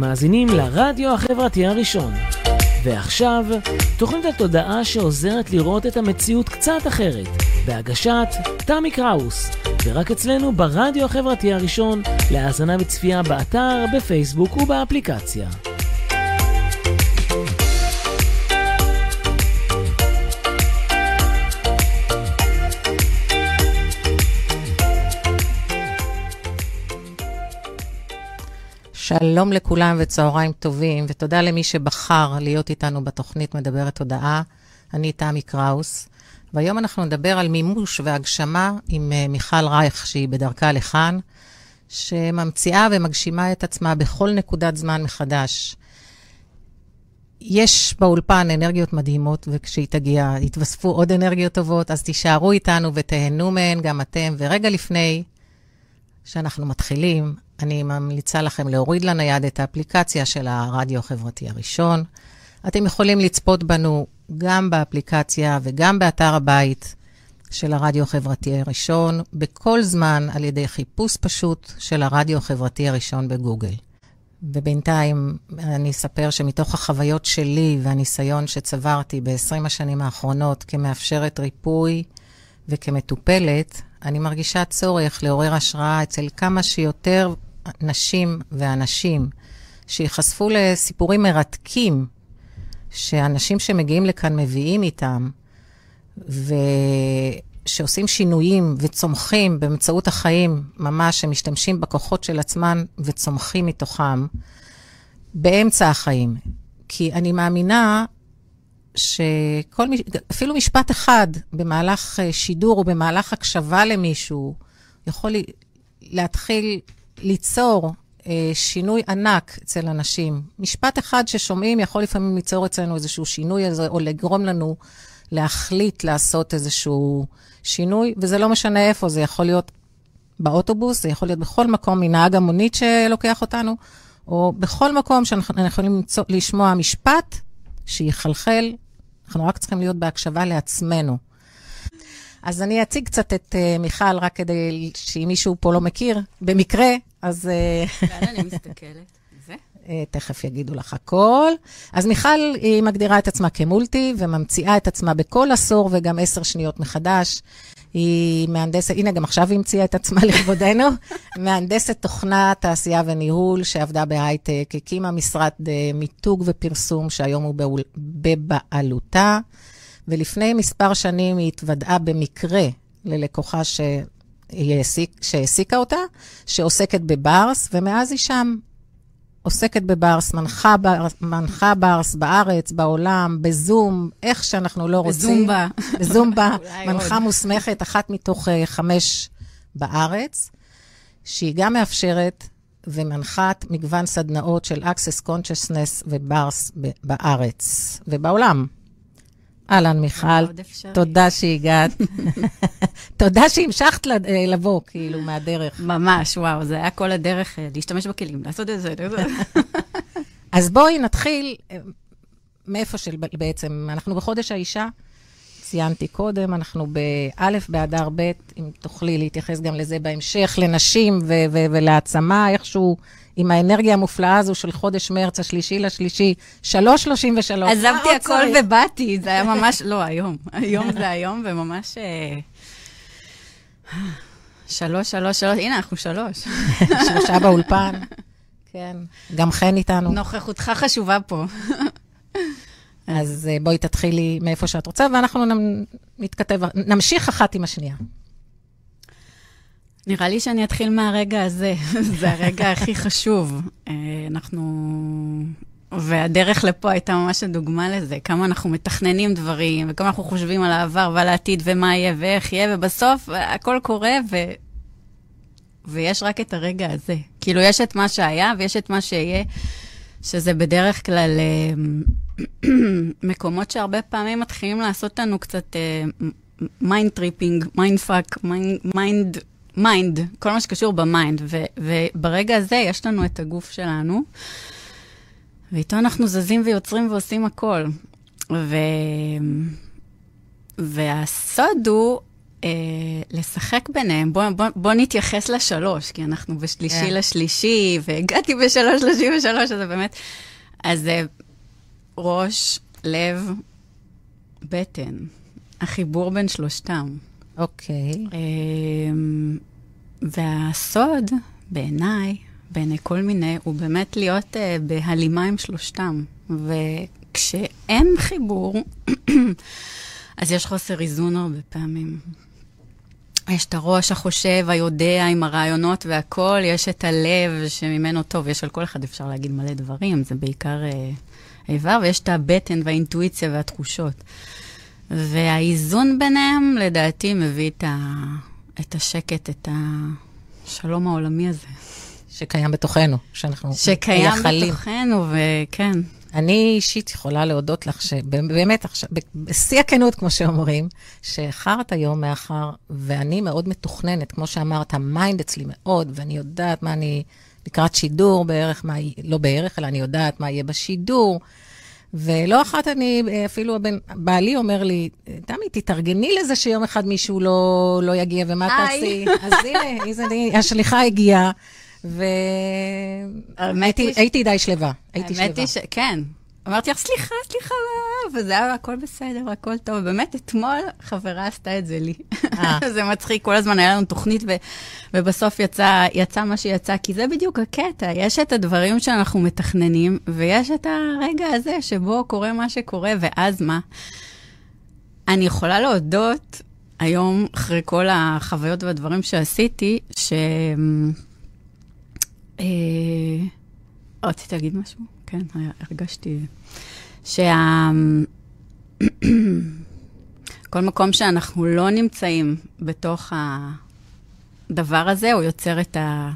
אתם מאזינים לרדיו החברתי הראשון. ועכשיו, תוכנית התודעה שעוזרת לראות את המציאות קצת אחרת, בהגשת תמי קראוס, ורק אצלנו ברדיו החברתי הראשון, להאזנה וצפייה באתר, בפייסבוק ובאפליקציה. שלום לכולם וצהריים טובים, ותודה למי שבחר להיות איתנו בתוכנית מדברת תודעה. אני תמי קראוס, והיום אנחנו נדבר על מימוש והגשמה עם אה, מיכל רייך, שהיא בדרכה לכאן, שממציאה ומגשימה את עצמה בכל נקודת זמן מחדש. יש באולפן אנרגיות מדהימות, וכשהיא תגיע, יתווספו עוד אנרגיות טובות, אז תישארו איתנו ותהנו מהן גם אתם. ורגע לפני שאנחנו מתחילים, אני ממליצה לכם להוריד לנייד את האפליקציה של הרדיו החברתי הראשון. אתם יכולים לצפות בנו גם באפליקציה וגם באתר הבית של הרדיו החברתי הראשון, בכל זמן על ידי חיפוש פשוט של הרדיו החברתי הראשון בגוגל. ובינתיים אני אספר שמתוך החוויות שלי והניסיון שצברתי ב-20 השנים האחרונות כמאפשרת ריפוי וכמטופלת, אני מרגישה צורך לעורר השראה אצל כמה שיותר נשים ואנשים שייחשפו לסיפורים מרתקים שאנשים שמגיעים לכאן מביאים איתם, ושעושים שינויים וצומחים באמצעות החיים, ממש, שמשתמשים בכוחות של עצמם וצומחים מתוכם באמצע החיים. כי אני מאמינה שכל, אפילו משפט אחד במהלך אה, שידור או במהלך הקשבה למישהו, יכול להתחיל ליצור אה, שינוי ענק אצל אנשים. משפט אחד ששומעים יכול לפעמים ליצור אצלנו איזשהו שינוי הזה, או לגרום לנו להחליט לעשות איזשהו שינוי, וזה לא משנה איפה, זה יכול להיות באוטובוס, זה יכול להיות בכל מקום, מנהג המונית שלוקח אותנו, או בכל מקום שאנחנו יכולים למצוא, לשמוע משפט שיחלחל, אנחנו רק צריכים להיות בהקשבה לעצמנו. אז אני אציג קצת את uh, מיכל, רק כדי שאם מישהו פה לא מכיר, במקרה, אז... לאן אני מסתכלת? Uh, תכף יגידו לך הכל. אז מיכל, היא מגדירה את עצמה כמולטי, וממציאה את עצמה בכל עשור וגם עשר שניות מחדש. היא מהנדסת, הנה, גם עכשיו היא המציאה את עצמה לכבודנו, מהנדסת תוכנה, תעשייה וניהול, שעבדה בהייטק, הקימה משרד מיתוג ופרסום, שהיום הוא בבעלותה. ולפני מספר שנים היא התוודעה במקרה ללקוחה שהעסיקה אותה, שעוסקת בברס, ומאז היא שם עוסקת בברס, מנחה, בר, מנחה ברס בארץ, בעולם, בזום, איך שאנחנו לא רוצים. בזומבה. בזומבה, מנחה עוד. מוסמכת, אחת מתוך uh, חמש בארץ, שהיא גם מאפשרת ומנחת מגוון סדנאות של Access Consciousness וברס בארץ ובעולם. אהלן, מיכל, תודה שהגעת. תודה שהמשכת אה, לבוא, כאילו, מהדרך. ממש, וואו, זה היה כל הדרך אה, להשתמש בכלים, לעשות את זה. אז בואי נתחיל אה, מאיפה של בעצם, אנחנו בחודש האישה, ציינתי קודם, אנחנו באלף באדר ב', אם תוכלי להתייחס גם לזה בהמשך, לנשים ולהעצמה, איכשהו עם האנרגיה המופלאה הזו של חודש מרץ, השלישי לשלישי, 3.33. עזבתי הכל ובאתי, זה היה ממש, לא, היום. היום זה היום, וממש... אה, שלוש, שלוש, שלוש, הנה, אנחנו שלוש. שלושה באולפן, כן. גם חן איתנו. נוכחותך חשובה פה. אז אה, בואי תתחילי מאיפה שאת רוצה, ואנחנו נתכתב, נמשיך אחת עם השנייה. נראה לי שאני אתחיל מהרגע הזה, זה הרגע הכי חשוב. אה, אנחנו... והדרך לפה הייתה ממש הדוגמה לזה, כמה אנחנו מתכננים דברים, וכמה אנחנו חושבים על העבר ועל העתיד, ומה יהיה ואיך יהיה, ובסוף הכל קורה, ו... ויש רק את הרגע הזה. כאילו, יש את מה שהיה ויש את מה שיהיה, שזה בדרך כלל אה, מקומות שהרבה פעמים מתחילים לעשות לנו קצת mind tripping, mind fuck, mind mind, כל מה שקשור ב mind, ו, וברגע הזה יש לנו את הגוף שלנו, ואיתו אנחנו זזים ויוצרים ועושים הכל. ו... והסוד הוא אה, לשחק ביניהם. בוא, בוא, בוא נתייחס לשלוש, כי אנחנו בשלישי כן. לשלישי, והגעתי בשלוש, שלושים ושלוש, אז זה באמת... אז זה ראש, לב, בטן. החיבור בין שלושתם. אוקיי. אמ, והסוד, בעיניי, בעיני כל מיני, הוא באמת להיות uh, בהלימה עם שלושתם. וכשאין חיבור, אז יש חוסר איזון הרבה פעמים. יש את הראש החושב, היודע, עם הרעיונות והכול, יש את הלב שממנו טוב, יש על כל אחד אפשר להגיד מלא דברים, זה בעיקר uh, איבר, ויש את הבטן והאינטואיציה והתחושות. והאיזון ביניהם, לדעתי, מביא את, ה... את השקט, את השלום העולמי הזה. שקיים בתוכנו, שאנחנו שקיים מייחלים. בתוכנו, וכן. אני אישית יכולה להודות לך שבאמת עכשיו, בשיא הכנות, כמו שאומרים, שאיחרת היום מאחר, ואני מאוד מתוכננת, כמו שאמרת, ה mind אצלי מאוד, ואני יודעת מה אני לקראת שידור בערך, מה, לא בערך, אלא אני יודעת מה יהיה בשידור. ולא אחת אני, אפילו הבן, בעלי אומר לי, תמי, תתארגני לזה שיום אחד מישהו לא, לא יגיע, ומה. תעשי? אז הנה, איזה, השליחה הגיעה, והייתי די שלווה, הייתי שלווה. האמת היא ש... אמרתי לך, סליחה, סליחה, וזה היה הכל בסדר, הכל טוב. באמת, אתמול חברה עשתה את זה לי. אה. זה מצחיק, כל הזמן היה לנו תוכנית, ו... ובסוף יצא, יצא מה שיצא, כי זה בדיוק הקטע. יש את הדברים שאנחנו מתכננים, ויש את הרגע הזה שבו קורה מה שקורה, ואז מה? אני יכולה להודות היום, אחרי כל החוויות והדברים שעשיתי, ש... אה, רציתי להגיד משהו? כן, הרגשתי... שה... כל מקום שאנחנו לא נמצאים בתוך הדבר הזה, הוא יוצר את ה...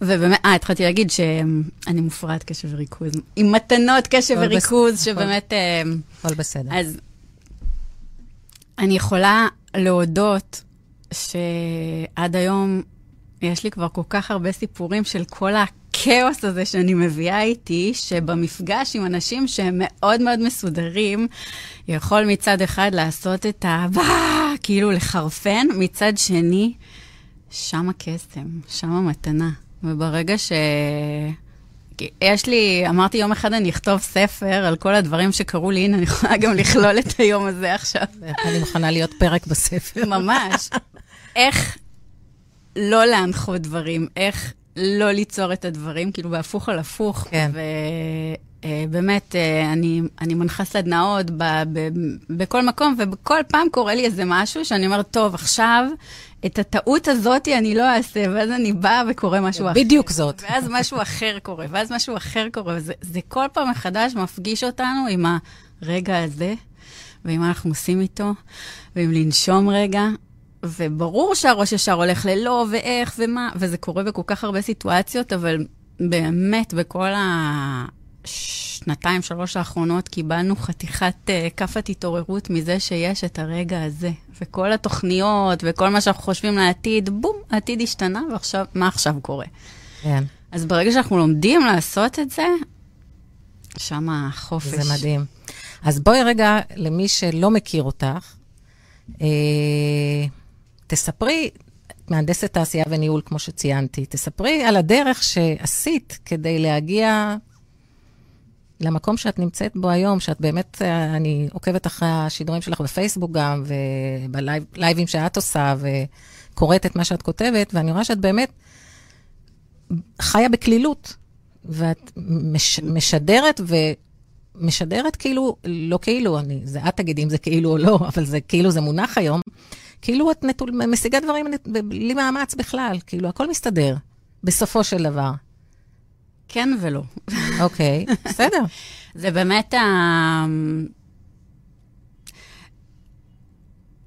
ובאמת, אה, התחלתי להגיד שאני מופרעת קשב וריכוז, עם מתנות קשב וריכוז, בסדר. שבאמת... אה, הכל בסדר. אז אני יכולה להודות שעד היום יש לי כבר כל כך הרבה סיפורים של כל הכאוס הזה שאני מביאה איתי, שבמפגש עם אנשים שהם מאוד מאוד מסודרים, יכול מצד אחד לעשות את ה... כאילו לחרפן, מצד שני, שם הקסם, שם המתנה. וברגע ש... יש לי, אמרתי יום אחד אני אכתוב ספר על כל הדברים שקרו לי, הנה, אני יכולה גם לכלול את היום הזה עכשיו. אני מוכנה להיות פרק בספר. ממש. איך לא להנחות דברים, איך לא ליצור את הדברים, כאילו בהפוך על הפוך. כן. ובאמת, אני, אני מנחה סדנאות ב, ב, בכל מקום, ובכל פעם קורה לי איזה משהו שאני אומרת, טוב, עכשיו, את הטעות הזאת אני לא אעשה, ואז אני באה וקורה משהו אחר. בדיוק זאת. ואז משהו אחר קורה, ואז משהו אחר קורה, וזה זה כל פעם מחדש מפגיש אותנו עם הרגע הזה, ועם מה אנחנו עושים איתו, ועם לנשום רגע. וברור שהראש ישר הולך ללא, ואיך, ומה, וזה קורה בכל כך הרבה סיטואציות, אבל באמת, בכל השנתיים, שלוש האחרונות, קיבלנו חתיכת uh, כאפת התעוררות מזה שיש את הרגע הזה. וכל התוכניות, וכל מה שאנחנו חושבים לעתיד, בום, העתיד השתנה, ועכשיו, מה עכשיו קורה? כן, אז ברגע שאנחנו לומדים לעשות את זה, שם החופש. זה מדהים. אז בואי רגע, למי שלא מכיר אותך, אה, תספרי, מהנדסת תעשייה וניהול, כמו שציינתי, תספרי על הדרך שעשית כדי להגיע למקום שאת נמצאת בו היום, שאת באמת, אה, אני עוקבת אחרי השידורים שלך בפייסבוק גם, ובלייבים שאת עושה, וקוראת את מה שאת כותבת, ואני רואה שאת באמת חיה בקלילות, ואת מש, משדרת ומשדרת כאילו, לא כאילו, אני, זה את תגידי אם זה כאילו או לא, אבל זה כאילו זה מונח היום, כאילו את נטול, משיגה דברים בלי מאמץ בכלל, כאילו הכל מסתדר, בסופו של דבר. כן ולא. אוקיי, בסדר. זה באמת ה...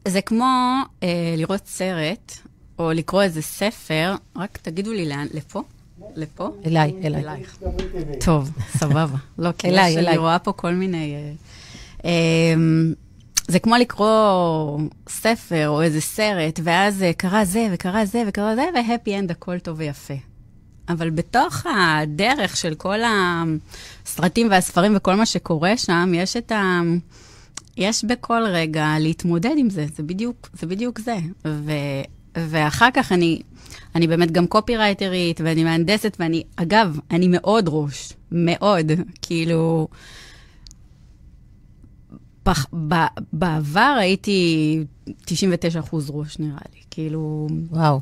זה כמו אה, לראות סרט, או לקרוא איזה ספר, רק תגידו לי לאן, לפה? לפה? אליי, אליי. אלייך. טוב, סבבה. לא, כי אליי, אליי. אני רואה פה כל מיני... אה, אה, זה כמו לקרוא ספר או איזה סרט, ואז אה, קרה זה וקרה זה וקרה זה, ו happy end הכל טוב ויפה. אבל בתוך הדרך של כל הסרטים והספרים וכל מה שקורה שם, יש את ה... יש בכל רגע להתמודד עם זה, זה בדיוק זה. בדיוק זה. ו... ואחר כך אני, אני באמת גם קופירייטרית, ואני מהנדסת, ואני, אגב, אני מאוד ראש, מאוד. כאילו, פח, ב, בעבר הייתי 99 אחוז ראש, נראה לי. כאילו... וואו.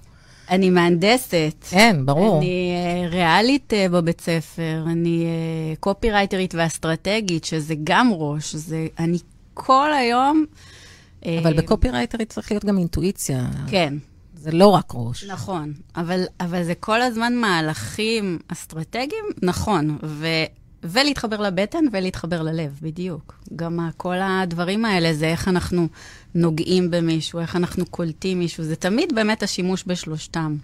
אני מהנדסת. כן, ברור. אני uh, ריאלית uh, בבית ספר, אני uh, קופירייטרית ואסטרטגית, שזה גם ראש. זה, אני כל היום... אבל בקופירייטרית צריך להיות גם אינטואיציה. כן. זה לא רק ראש. נכון, אבל, אבל זה כל הזמן מהלכים אסטרטגיים, נכון, ו, ולהתחבר לבטן ולהתחבר ללב, בדיוק. גם כל הדברים האלה זה איך אנחנו נוגעים במישהו, איך אנחנו קולטים מישהו, זה תמיד באמת השימוש בשלושתם.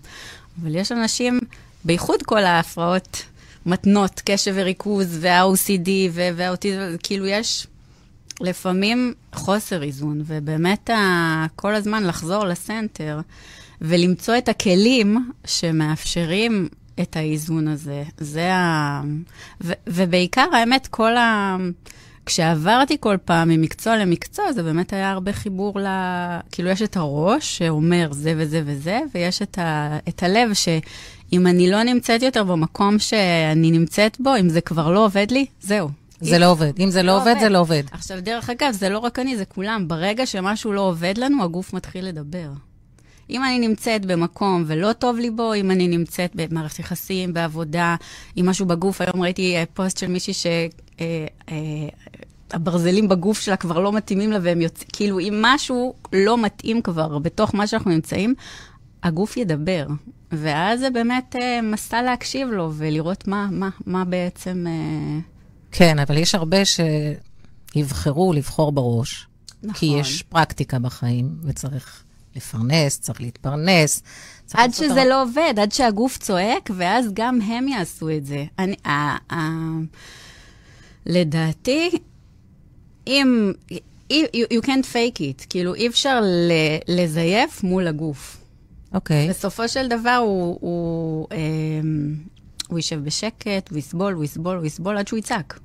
אבל יש אנשים, בייחוד כל ההפרעות מתנות, קשב וריכוז, וה-OCD והאוטיזם, כאילו יש לפעמים חוסר איזון, ובאמת ה- כל הזמן לחזור לסנטר. ולמצוא את הכלים שמאפשרים את האיזון הזה. זה ה... ו- ובעיקר, האמת, כל ה... כשעברתי כל פעם ממקצוע למקצוע, זה באמת היה הרבה חיבור ל... כאילו, יש את הראש שאומר זה וזה וזה, ויש את, ה... את הלב שאם אני לא נמצאת יותר במקום שאני נמצאת בו, אם זה כבר לא עובד לי, זהו. זה אם... לא עובד. אם זה לא, לא עובד, עובד, זה לא עובד. עכשיו, דרך אגב, זה לא רק אני, זה כולם. ברגע שמשהו לא עובד לנו, הגוף מתחיל לדבר. אם אני נמצאת במקום ולא טוב לי בו, אם אני נמצאת במערכת יחסים, בעבודה, עם משהו בגוף, היום ראיתי אה, פוסט של מישהי ש... אה, אה, הברזלים בגוף שלה כבר לא מתאימים לה והם יוצאים, כאילו אם משהו לא מתאים כבר בתוך מה שאנחנו נמצאים, הגוף ידבר. ואז זה באמת אה, מסע להקשיב לו ולראות מה, מה, מה בעצם... אה... כן, אבל יש הרבה שיבחרו לבחור בראש. נכון. כי יש פרקטיקה בחיים וצריך לפרנס, צריך להתפרנס. צריך עד שזה הר... לא עובד, עד שהגוף צועק, ואז גם הם יעשו את זה. אני, ה, ה, לדעתי, אם... You, you can't fake it, כאילו אי אפשר ל, לזייף מול הגוף. אוקיי. Okay. בסופו של דבר הוא, הוא, אה, הוא יישב בשקט, הוא יסבול, הוא יסבול, הוא יסבול עד שהוא יצעק.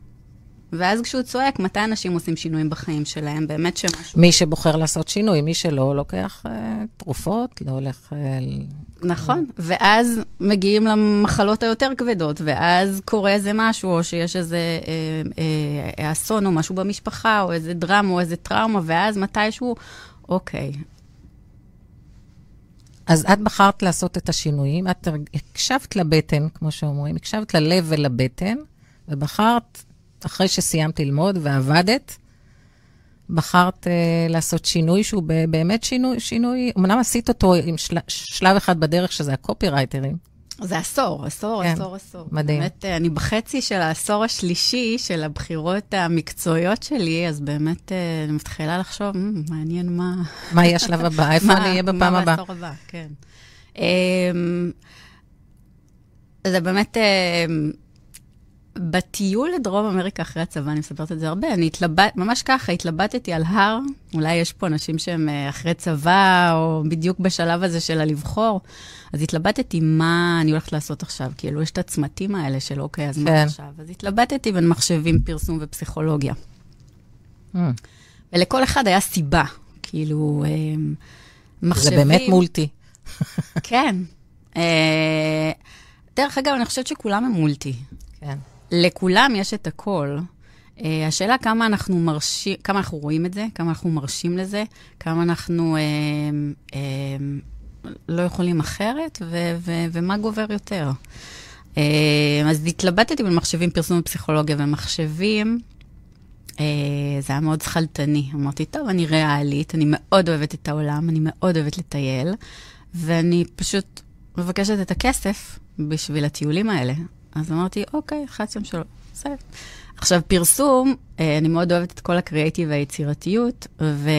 ואז כשהוא צועק, מתי אנשים עושים שינויים בחיים שלהם? באמת שמשהו... מי שבוחר לעשות שינוי, מי שלא, לוקח אה, תרופות, לא הולך... אה, נכון, ואז מגיעים למחלות היותר כבדות, ואז קורה איזה משהו, או שיש איזה אה, אה, אסון או משהו במשפחה, או איזה דרמה או איזה טראומה, ואז מתישהו, אוקיי. אז את בחרת לעשות את השינויים, את הקשבת לבטן, כמו שאומרים, הקשבת ללב ולבטן, ובחרת אחרי שסיימת ללמוד ועבדת, בחרת uh, לעשות שינוי שהוא באמת שינוי, שינוי, אמנם עשית אותו עם של, שלב אחד בדרך, שזה הקופירייטרים. זה עשור, עשור, כן, עשור, עשור. מדהים. באמת, אה, אני בחצי של העשור השלישי של הבחירות המקצועיות שלי, אז באמת אה, אני מתחילה לחשוב, מעניין מה... מה יהיה השלב הבא? איפה אני אהיה בפעם הבאה? מה בעשור הבא, כן. אמ, זה באמת... בטיול לדרום אמריקה אחרי הצבא, אני מספרת את זה הרבה, אני התלבט, ממש ככה, התלבטתי על הר, אולי יש פה אנשים שהם אה, אחרי צבא, או בדיוק בשלב הזה של הלבחור, אז התלבטתי מה אני הולכת לעשות עכשיו, כאילו, יש את הצמתים האלה של אוקיי, אז כן. מה עכשיו? אז התלבטתי בין מחשבים, פרסום ופסיכולוגיה. Mm. ולכל אחד היה סיבה, כאילו, אה, מחשבים... זה באמת מולטי. כן. אה, דרך אגב, אני חושבת שכולם הם מולטי. כן. לכולם יש את הכל. Uh, השאלה כמה אנחנו מרשים, כמה אנחנו רואים את זה, כמה אנחנו מרשים לזה, כמה אנחנו uh, uh, לא יכולים אחרת, ו- ו- ומה גובר יותר. Uh, אז התלבטתי בין מחשבים, פרסום ופסיכולוגיה ומחשבים. Uh, זה היה מאוד שכלתני. אמרתי, טוב, אני ריאלית, אני מאוד אוהבת את העולם, אני מאוד אוהבת לטייל, ואני פשוט מבקשת את הכסף בשביל הטיולים האלה. אז אמרתי, אוקיי, אחד, שתיים, שלוש, בסדר. עכשיו, פרסום, אה, אני מאוד אוהבת את כל הקריאייטיב והיצירתיות, ו...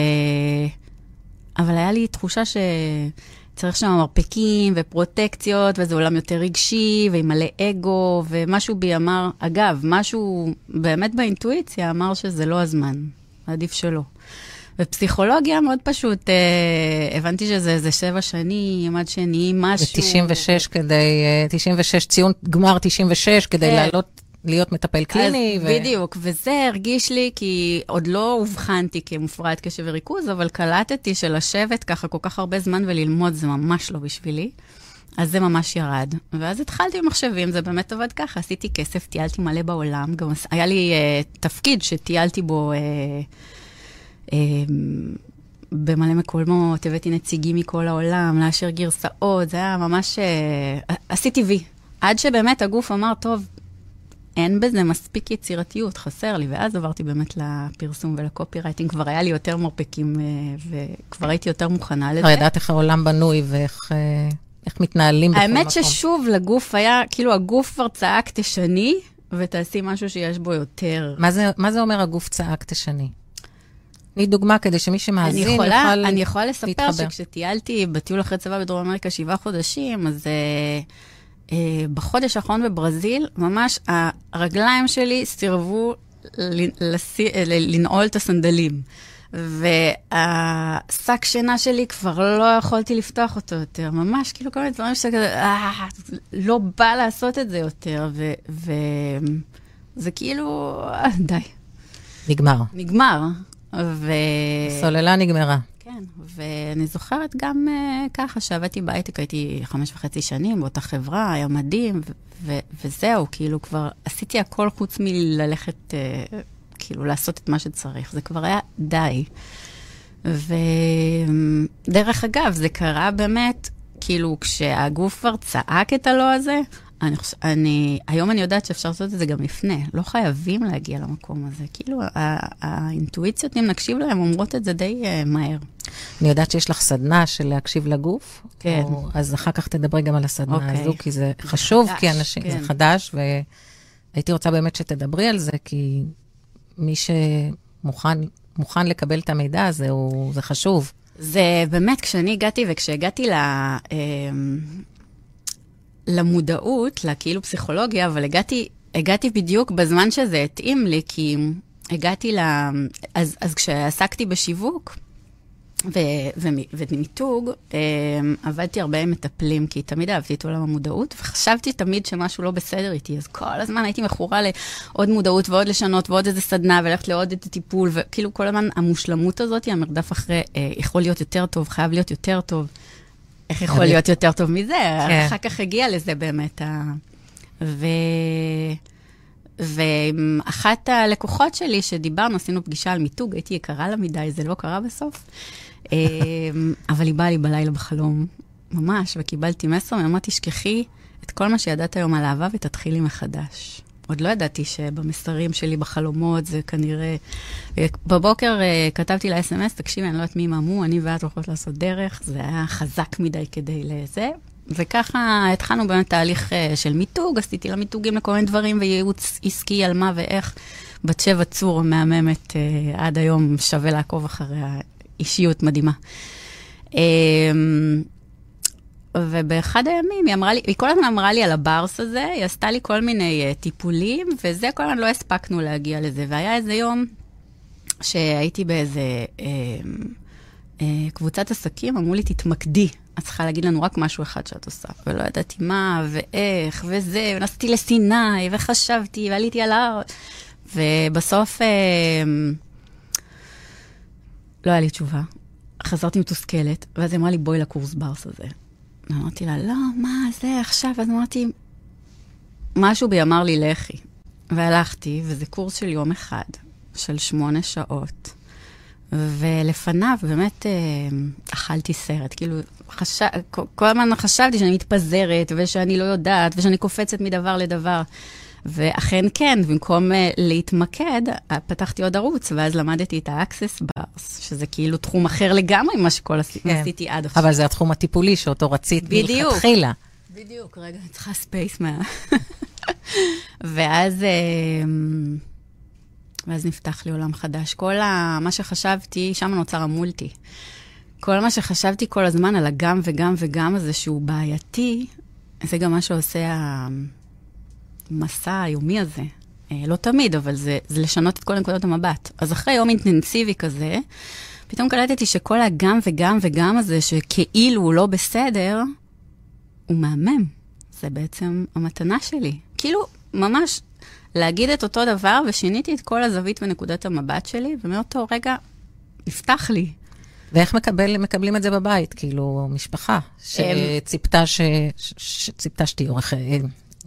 אבל היה לי תחושה שצריך שם מרפקים ופרוטקציות, וזה עולם יותר רגשי, ועם מלא אגו, ומשהו בי אמר, אגב, משהו באמת באינטואיציה אמר שזה לא הזמן, עדיף שלא. ופסיכולוגיה מאוד פשוט, אה, הבנתי שזה איזה שבע שנים עד שנהיים משהו. ו-96 כדי, אה, 96, ציון גמר 96 כדי כן. לעלות, להיות מטפל קליני. אז ו- בדיוק, וזה הרגיש לי, כי עוד לא אובחנתי כמופרעת קשב וריכוז, אבל קלטתי שלשבת ככה כל כך הרבה זמן וללמוד זה ממש לא בשבילי. אז זה ממש ירד. ואז התחלתי במחשבים, זה באמת עבד ככה, עשיתי כסף, טיילתי מלא בעולם, גם היה לי uh, תפקיד שטיילתי בו uh, במלא מקומות, הבאתי נציגים מכל העולם, לאשר גרסאות, זה היה ממש... Uh, עשיתי וי. עד שבאמת הגוף אמר, טוב, אין בזה מספיק יצירתיות, חסר לי, ואז עברתי באמת לפרסום ולקופי רייטינג, כבר היה לי יותר מרפקים, אה, וכבר הייתי יותר מוכנה לזה. כבר ידעת איך העולם בנוי ואיך אה, איך מתנהלים בכל מקום. האמת ששוב, לגוף היה, כאילו הגוף כבר צעק, תשני, ותעשי משהו שיש בו יותר. מה זה, מה זה אומר הגוף צעק תשני? תני דוגמה כדי שמי אני שמאזין יכולה, יוכל אני יכולה לספר להתחבר. שכשטיילתי בטיול אחרי צבא בדרום אמריקה שבעה חודשים, אז אה, בחודש האחרון בברזיל, ממש הרגליים שלי סירבו אה, לנעול את הסנדלים. והשק שינה שלי, כבר לא יכולתי לפתוח אותו יותר. ממש, כאילו, כל מיני דברים שכזה, אה, לא בא לעשות את זה יותר. וזה כאילו, די, נגמר. נגמר. ו... סוללה נגמרה. כן, ואני זוכרת גם uh, ככה, שעבדתי בהייטק, הייתי חמש וחצי שנים באותה חברה, היה מדהים, ו- ו- וזהו, כאילו כבר עשיתי הכל חוץ מללכת, uh, כאילו לעשות את מה שצריך, זה כבר היה די. ודרך אגב, זה קרה באמת, כאילו, כשהגוף כבר צעק את הלא הזה, אני. אני, היום אני יודעת שאפשר לעשות את זה גם לפני, לא חייבים להגיע למקום הזה. כאילו, ה- האינטואיציות, אם נקשיב להן, אומרות את זה די uh, מהר. אני יודעת שיש לך סדנה של להקשיב לגוף. כן. או, אז אחר כך תדברי גם על הסדנה אוקיי. הזו, כי זה חשוב, חדש, כי אנשים, כן. זה חדש, והייתי רוצה באמת שתדברי על זה, כי מי שמוכן מוכן לקבל את המידע הזה, הוא, זה חשוב. זה באמת, כשאני הגעתי, וכשהגעתי ל... אמ, למודעות, לכאילו פסיכולוגיה, אבל הגעתי, הגעתי בדיוק בזמן שזה התאים לי, כי הגעתי ל... אז, אז כשעסקתי בשיווק, ו- ומ- ומיתוג, אמ, עבדתי הרבה עם מטפלים, כי תמיד אהבתי את עולם המודעות, וחשבתי תמיד שמשהו לא בסדר איתי, אז כל הזמן הייתי מכורה לעוד מודעות ועוד לשנות ועוד איזה סדנה, וללכת לעוד איזה טיפול, וכאילו כל הזמן המושלמות הזאת, המרדף אחרי, אה, יכול להיות יותר טוב, חייב להיות יותר טוב. איך יכול אני- להיות יותר טוב מזה? כן. אחר כך הגיע לזה באמת. ו... ואחת הלקוחות שלי שדיברנו, עשינו פגישה על מיתוג, הייתי יקרה לה מדי, זה לא קרה בסוף. אמ, אבל היא באה לי בלילה בחלום, ממש, וקיבלתי מסר, והיא אמרה, תשכחי את כל מה שידעת היום על אהבה ותתחילי מחדש. עוד לא ידעתי שבמסרים שלי בחלומות זה כנראה... בבוקר אה, כתבתי לה אס.אם.אס, תקשיבי, אני לא יודעת מי יממו, אני ואת הולכות לעשות דרך, זה היה חזק מדי כדי לזה. וככה התחלנו באמת תהליך אה, של מיתוג, עשיתי לה מיתוגים לכל מיני דברים וייעוץ עסקי על מה ואיך. בת שבע צור המהממת, אה, עד היום שווה לעקוב אחריה, אישיות מדהימה. ובאחד הימים היא אמרה לי, היא כל הזמן אמרה לי על הברס הזה, היא עשתה לי כל מיני uh, טיפולים, וזה, כל הזמן לא הספקנו להגיע לזה. והיה איזה יום שהייתי באיזה uh, uh, קבוצת עסקים, אמרו לי, תתמקדי. את צריכה להגיד לנו רק משהו אחד שאת עושה. ולא ידעתי מה, ואיך, וזה, ונסעתי לסיני, וחשבתי, ועליתי על ההר. ובסוף uh, לא היה לי תשובה. חזרתי מתוסכלת, ואז היא אמרה לי, בואי לקורס ברס הזה. אמרתי לה, לא, מה זה עכשיו? אז אמרתי, משהו בי אמר לי, לכי. והלכתי, וזה קורס של יום אחד, של שמונה שעות. ולפניו באמת אה, אכלתי סרט. כאילו, חש... כל הזמן חשבתי שאני מתפזרת, ושאני לא יודעת, ושאני קופצת מדבר לדבר. ואכן כן, במקום אה, להתמקד, אה, פתחתי עוד ערוץ, ואז למדתי את ה-Access Bars, שזה כאילו תחום אחר לגמרי ממה שכל כן. עשיתי עד עכשיו. אבל זה התחום הטיפולי שאותו רצית. מלכתחילה. בדיוק, רגע, אני צריכה space מה... ואז, אמ, ואז נפתח לי עולם חדש. כל ה... מה שחשבתי, שם נוצר המולטי. כל מה שחשבתי כל הזמן על הגם וגם וגם הזה שהוא בעייתי, זה גם מה שעושה המסע היומי הזה. אה, לא תמיד, אבל זה, זה לשנות את כל נקודות המבט. אז אחרי יום אינטנסיבי כזה, פתאום קלטתי שכל הגם וגם וגם הזה, שכאילו הוא לא בסדר, הוא מהמם. זה בעצם המתנה שלי. כאילו, ממש להגיד את אותו דבר, ושיניתי את כל הזווית ונקודת המבט שלי, ומאותו רגע נפתח לי. ואיך מקבל, מקבלים את זה בבית? כאילו, משפחה שציפתה ש... שציפתה שתהיי עורכת...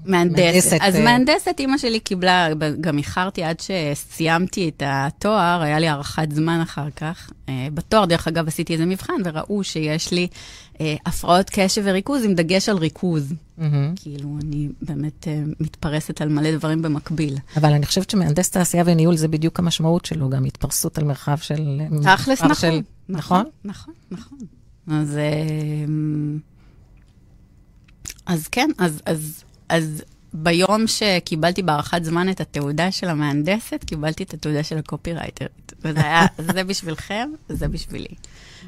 מהנדסת. אז אה. מהנדסת, אימא שלי קיבלה, גם איחרתי עד שסיימתי את התואר, היה לי הארכת זמן אחר כך. אה, בתואר, דרך אגב, עשיתי איזה מבחן, וראו שיש לי אה, הפרעות קשב וריכוז עם דגש על ריכוז. כאילו, אני באמת מתפרסת על מלא דברים במקביל. אבל אני חושבת שמהנדס תעשייה וניהול זה בדיוק המשמעות שלו, גם התפרסות על מרחב של... תכלס, נכון. של- נכון? נכון, נכון. אז, אז כן, אז, אז, אז ביום שקיבלתי בהארכת זמן את התעודה של המהנדסת, קיבלתי את התעודה של הקופירייטרית. וזה היה, זה בשבילכם, זה בשבילי.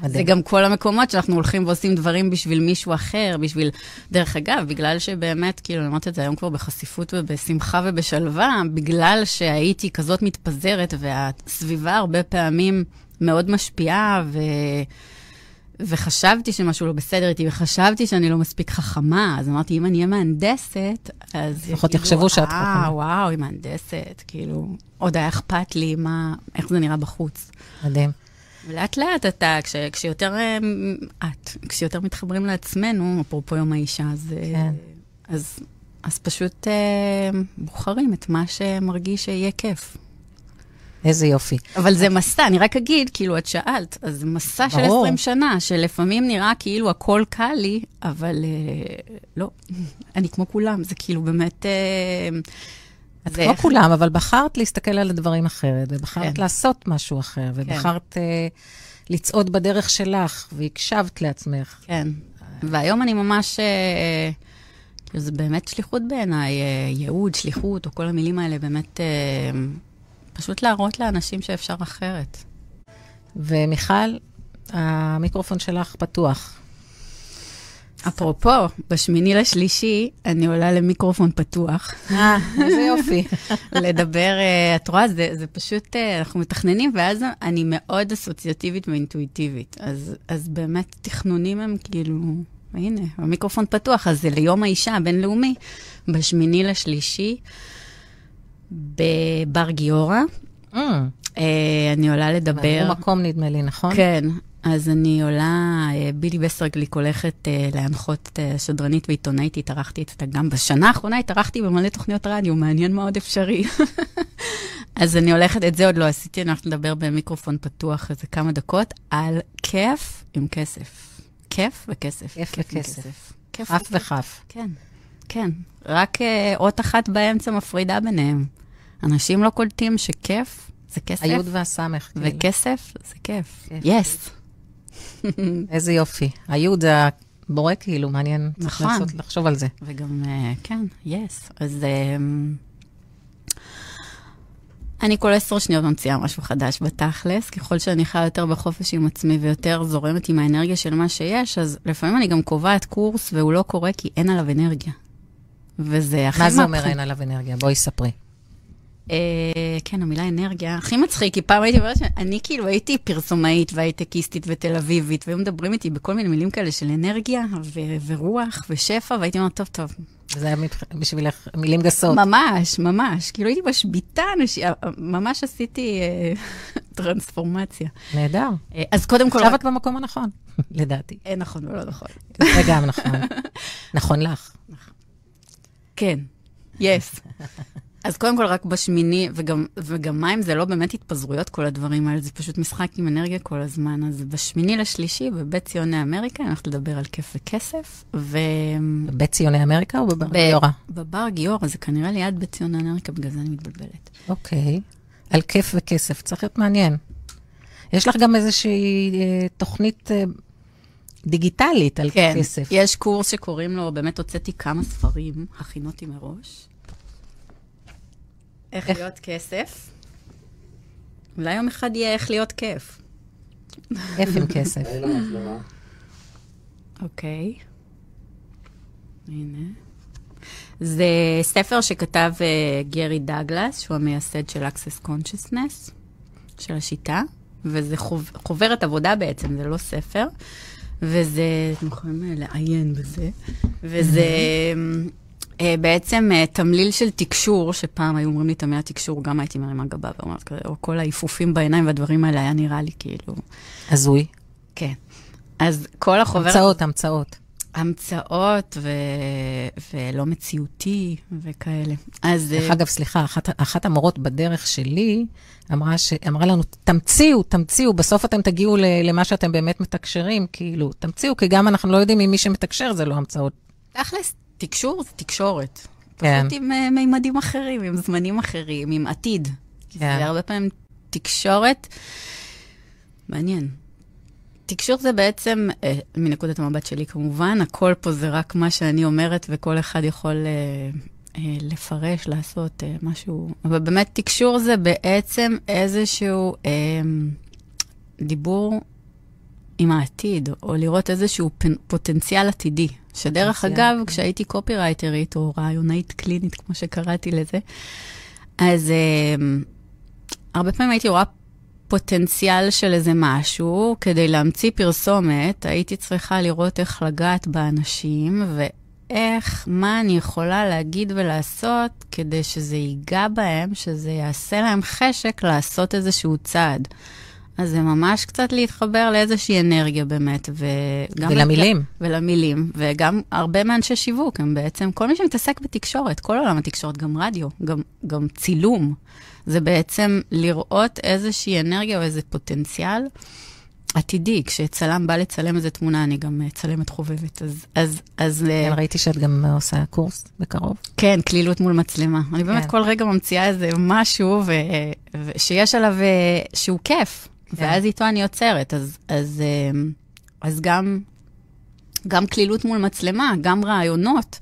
זה מדהים. גם כל המקומות שאנחנו הולכים ועושים דברים בשביל מישהו אחר, בשביל... דרך אגב, בגלל שבאמת, כאילו, אני אומרת את זה היום כבר בחשיפות ובשמחה ובשלווה, בגלל שהייתי כזאת מתפזרת, והסביבה הרבה פעמים מאוד משפיעה, ו... וחשבתי שמשהו לא בסדר איתי, וחשבתי שאני לא מספיק חכמה, אז אמרתי, אם אני אהיה מהנדסת, אז... לפחות יגידו, יחשבו שאת אה, חכמה." וואו, היא מהנדסת, כאילו, עוד היה אכפת לי מה, איך זה נראה בחוץ. מדהים. ולאט לאט אתה, כש, כשיותר, אה, את, כשיותר מתחברים לעצמנו, אפרופו יום האישה, אז, אה, כן. אז, אז פשוט אה, בוחרים את מה שמרגיש שיהיה כיף. איזה יופי. אבל זה מסע, אני רק אגיד, כאילו, את שאלת, אז זה מסע של ברור. 20 שנה, שלפעמים נראה כאילו הכל קל לי, אבל אה, לא, אני כמו כולם, זה כאילו באמת... אה, את כמו איך- כולם, אבל בחרת להסתכל על הדברים אחרת, ובחרת כן. לעשות משהו אחר, ובחרת אה, לצעוד בדרך שלך, והקשבת לעצמך. כן. והיום אני ממש, אה, כאילו, זה באמת שליחות בעיניי, אה, ייעוד, שליחות, או כל המילים האלה, באמת, אה, פשוט להראות לאנשים שאפשר אחרת. ומיכל, המיקרופון שלך פתוח. אפרופו, בשמיני לשלישי, אני עולה למיקרופון פתוח. אה, איזה יופי. לדבר, אה, את רואה, זה, זה פשוט, אה, אנחנו מתכננים, ואז אני מאוד אסוציאטיבית ואינטואיטיבית. אז, אז באמת, תכנונים הם כאילו, הנה, המיקרופון פתוח, אז זה ליום האישה הבינלאומי, בשמיני לשלישי, בבר גיורא. Mm, אני עולה לדבר. עברו מקום, נדמה לי, נכון? כן, אז אני עולה, אה, בילי בסרגליק הולכת להנחות שדרנית ועיתונאית, התארחתי אצלה גם בשנה האחרונה, התארחתי במלא תוכניות רדיו, מעניין מה עוד אפשרי. אז אני הולכת, את זה עוד לא עשיתי, אני הולכת לדבר במיקרופון פתוח איזה כמה דקות, על כיף עם כסף. כיף וכסף. כיף וכסף. כיף. וכף. כן, כן. רק אות אחת באמצע מפרידה ביניהם. אנשים לא קולטים שכיף זה כסף. היוד והסמך, כאילו. וכסף זה כיף. יס. איזה יופי. היוד זה הבורא, כאילו, מעניין. צריך נכון. לעשות- לחשוב על זה. וגם, אה, כן, יס. אז אמ, אני כל עשר שניות ממציאה משהו חדש בתכלס. ככל שאני חיה יותר בחופש עם עצמי ויותר זורמת עם האנרגיה של מה שיש, אז לפעמים אני גם קובעת קורס והוא לא קורה כי אין עליו אנרגיה. וזה הכי מה זה. אומר אין עליו אנרגיה? בואי ספרי. אה, כן, המילה אנרגיה, הכי מצחיק, כי פעם הייתי אומרת שאני כאילו הייתי פרסומאית והייטקיסטית ותל אביבית, והיו מדברים איתי בכל מיני מילים כאלה של אנרגיה ורוח ושפע, והייתי אומרת, טוב, טוב, זה היה בשבילך מילים גסות. ממש, ממש, כאילו הייתי משביתה אנשים, ממש עשיתי אה, טרנספורמציה. נהדר. אה, אז קודם כל, עכשיו את במקום הנכון, לדעתי. אה, נכון ולא נכון. זה גם נכון. נכון לך. כן, יס. אז קודם כל, רק בשמיני, וגם, וגם מים זה לא באמת התפזרויות, כל הדברים האלה, זה פשוט משחק עם אנרגיה כל הזמן. אז בשמיני לשלישי, בבית ציוני אמריקה, אני הולכת לדבר על כיף וכסף, ו... בבית ציוני אמריקה או בבר גיורא? בבר גיורא, זה כנראה ליד בית ציוני אמריקה, בגלל זה אני מתבלבלת. אוקיי. על כיף וכסף, צריך להיות מעניין. יש לך גם איזושהי אה, תוכנית אה, דיגיטלית על כן, כסף. יש קורס שקוראים לו, באמת הוצאתי כמה ספרים, הכינותי מראש. איך איך? להיות כסף. אולי יום אחד יהיה איך להיות כיף. כיף עם כסף. אוקיי. הנה. זה ספר שכתב uh, גרי דאגלס, שהוא המייסד של Access Consciousness, של השיטה, וזה חוב, חוברת עבודה בעצם, זה לא ספר. וזה, אתם יכולים אה, לעיין בזה, וזה אה, בעצם אה, תמליל של תקשור, שפעם היו אומרים לי את המילה תקשור, גם הייתי מרימה גבה ואומרת כזה, או כל העיפופים בעיניים והדברים האלה, היה נראה לי כאילו... הזוי. כן. אז כל החוברת... המצאות, המצאות. המצאות ו... ולא מציאותי וכאלה. אז... דרך אגב, סליחה, אחת, אחת המורות בדרך שלי אמרה, ש... אמרה לנו, תמציאו, תמציאו, בסוף אתם תגיעו ל... למה שאתם באמת מתקשרים, כאילו, תמציאו, כי גם אנחנו לא יודעים אם מי שמתקשר זה לא המצאות. תכלס, תקשור זה תקשורת. כן. פשוט עם uh, מימדים אחרים, עם זמנים אחרים, עם עתיד. כן. זה הרבה פעמים תקשורת. מעניין. תקשור זה בעצם, אה, מנקודת המבט שלי כמובן, הכל פה זה רק מה שאני אומרת, וכל אחד יכול אה, אה, לפרש, לעשות אה, משהו. אבל באמת, תקשור זה בעצם איזשהו אה, דיבור עם העתיד, או לראות איזשהו פוטנציאל עתידי. שדרך אגב, כן. כשהייתי קופירייטרית, או רעיונאית קלינית, כמו שקראתי לזה, אז אה, הרבה פעמים הייתי רואה פוטנציאל של איזה משהו, כדי להמציא פרסומת, הייתי צריכה לראות איך לגעת באנשים, ואיך, מה אני יכולה להגיד ולעשות כדי שזה ייגע בהם, שזה יעשה להם חשק לעשות איזשהו צעד. אז זה ממש קצת להתחבר לאיזושהי אנרגיה באמת, וגם... ולמילים. ולמילים, וגם הרבה מאנשי שיווק, הם בעצם, כל מי שמתעסק בתקשורת, כל עולם התקשורת, גם רדיו, גם, גם צילום, זה בעצם לראות איזושהי אנרגיה או איזה פוטנציאל עתידי. כשצלם בא לצלם איזה תמונה, אני גם אה, צלמת חובבת. אז, אז, אז אה, כן, ראיתי שאת גם עושה קורס בקרוב. כן, קלילות מול מצלמה. אני באמת כן. כל רגע ממציאה איזה משהו ו... שיש עליו, אה, שהוא כיף. ואז איתו אני עוצרת. אז, אז, אה, אז גם, גם קלילות מול מצלמה, גם רעיונות,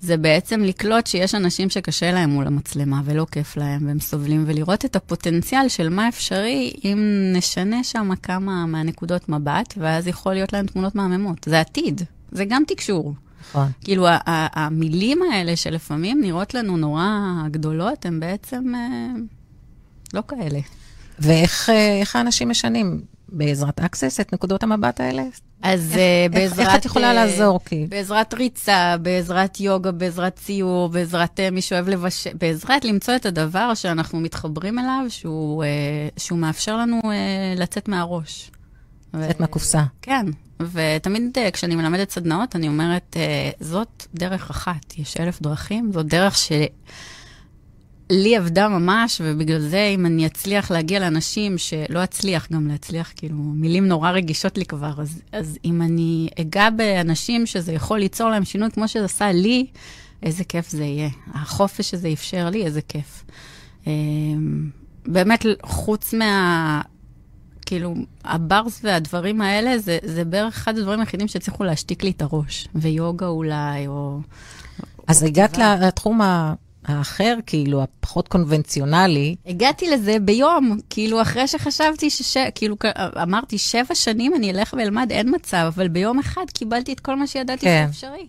זה בעצם לקלוט שיש אנשים שקשה להם מול המצלמה ולא כיף להם והם סובלים, ולראות את הפוטנציאל של מה אפשרי אם נשנה שם כמה מהנקודות מבט, ואז יכול להיות להם תמונות מהממות. זה עתיד, זה גם תקשור. נכון. כאילו, המילים האלה שלפעמים נראות לנו נורא גדולות, הן בעצם אה, לא כאלה. ואיך אה, האנשים משנים? בעזרת access את נקודות המבט האלה? אז איך- אה, איך- בעזרת... איך את יכולה אה, לעזור? כי... בעזרת ריצה, בעזרת יוגה, בעזרת ציור, בעזרת מי שאוהב לבשל, בעזרת למצוא את הדבר שאנחנו מתחברים אליו, שהוא, שהוא מאפשר לנו לצאת מהראש. לצאת ו- מהקופסה. כן, ותמיד כשאני מלמדת סדנאות, אני אומרת, זאת דרך אחת, יש אלף דרכים, זאת דרך שלי עבדה ממש, ובגלל זה אם אני אצליח להגיע לאנשים שלא אצליח גם להצליח, כאילו, מילים נורא רגישות לי כבר, אז, אז אם אני אגע באנשים שזה יכול ליצור להם שינוי כמו שזה עשה לי, איזה כיף זה יהיה. החופש שזה אפשר לי, איזה כיף. אה, באמת, חוץ מה... כאילו, הברס והדברים האלה, זה, זה בערך אחד הדברים היחידים שהצליחו להשתיק לי את הראש. ויוגה אולי, או... אז או הגעת. לתחום ה- האחר, כאילו, הפחות קונבנציונלי. הגעתי לזה ביום, כאילו, אחרי שחשבתי שש... כאילו, אמרתי, שבע שנים אני אלך ואלמד, אין מצב, אבל ביום אחד קיבלתי את כל מה שידעתי כן. שאפשרי. מדהים.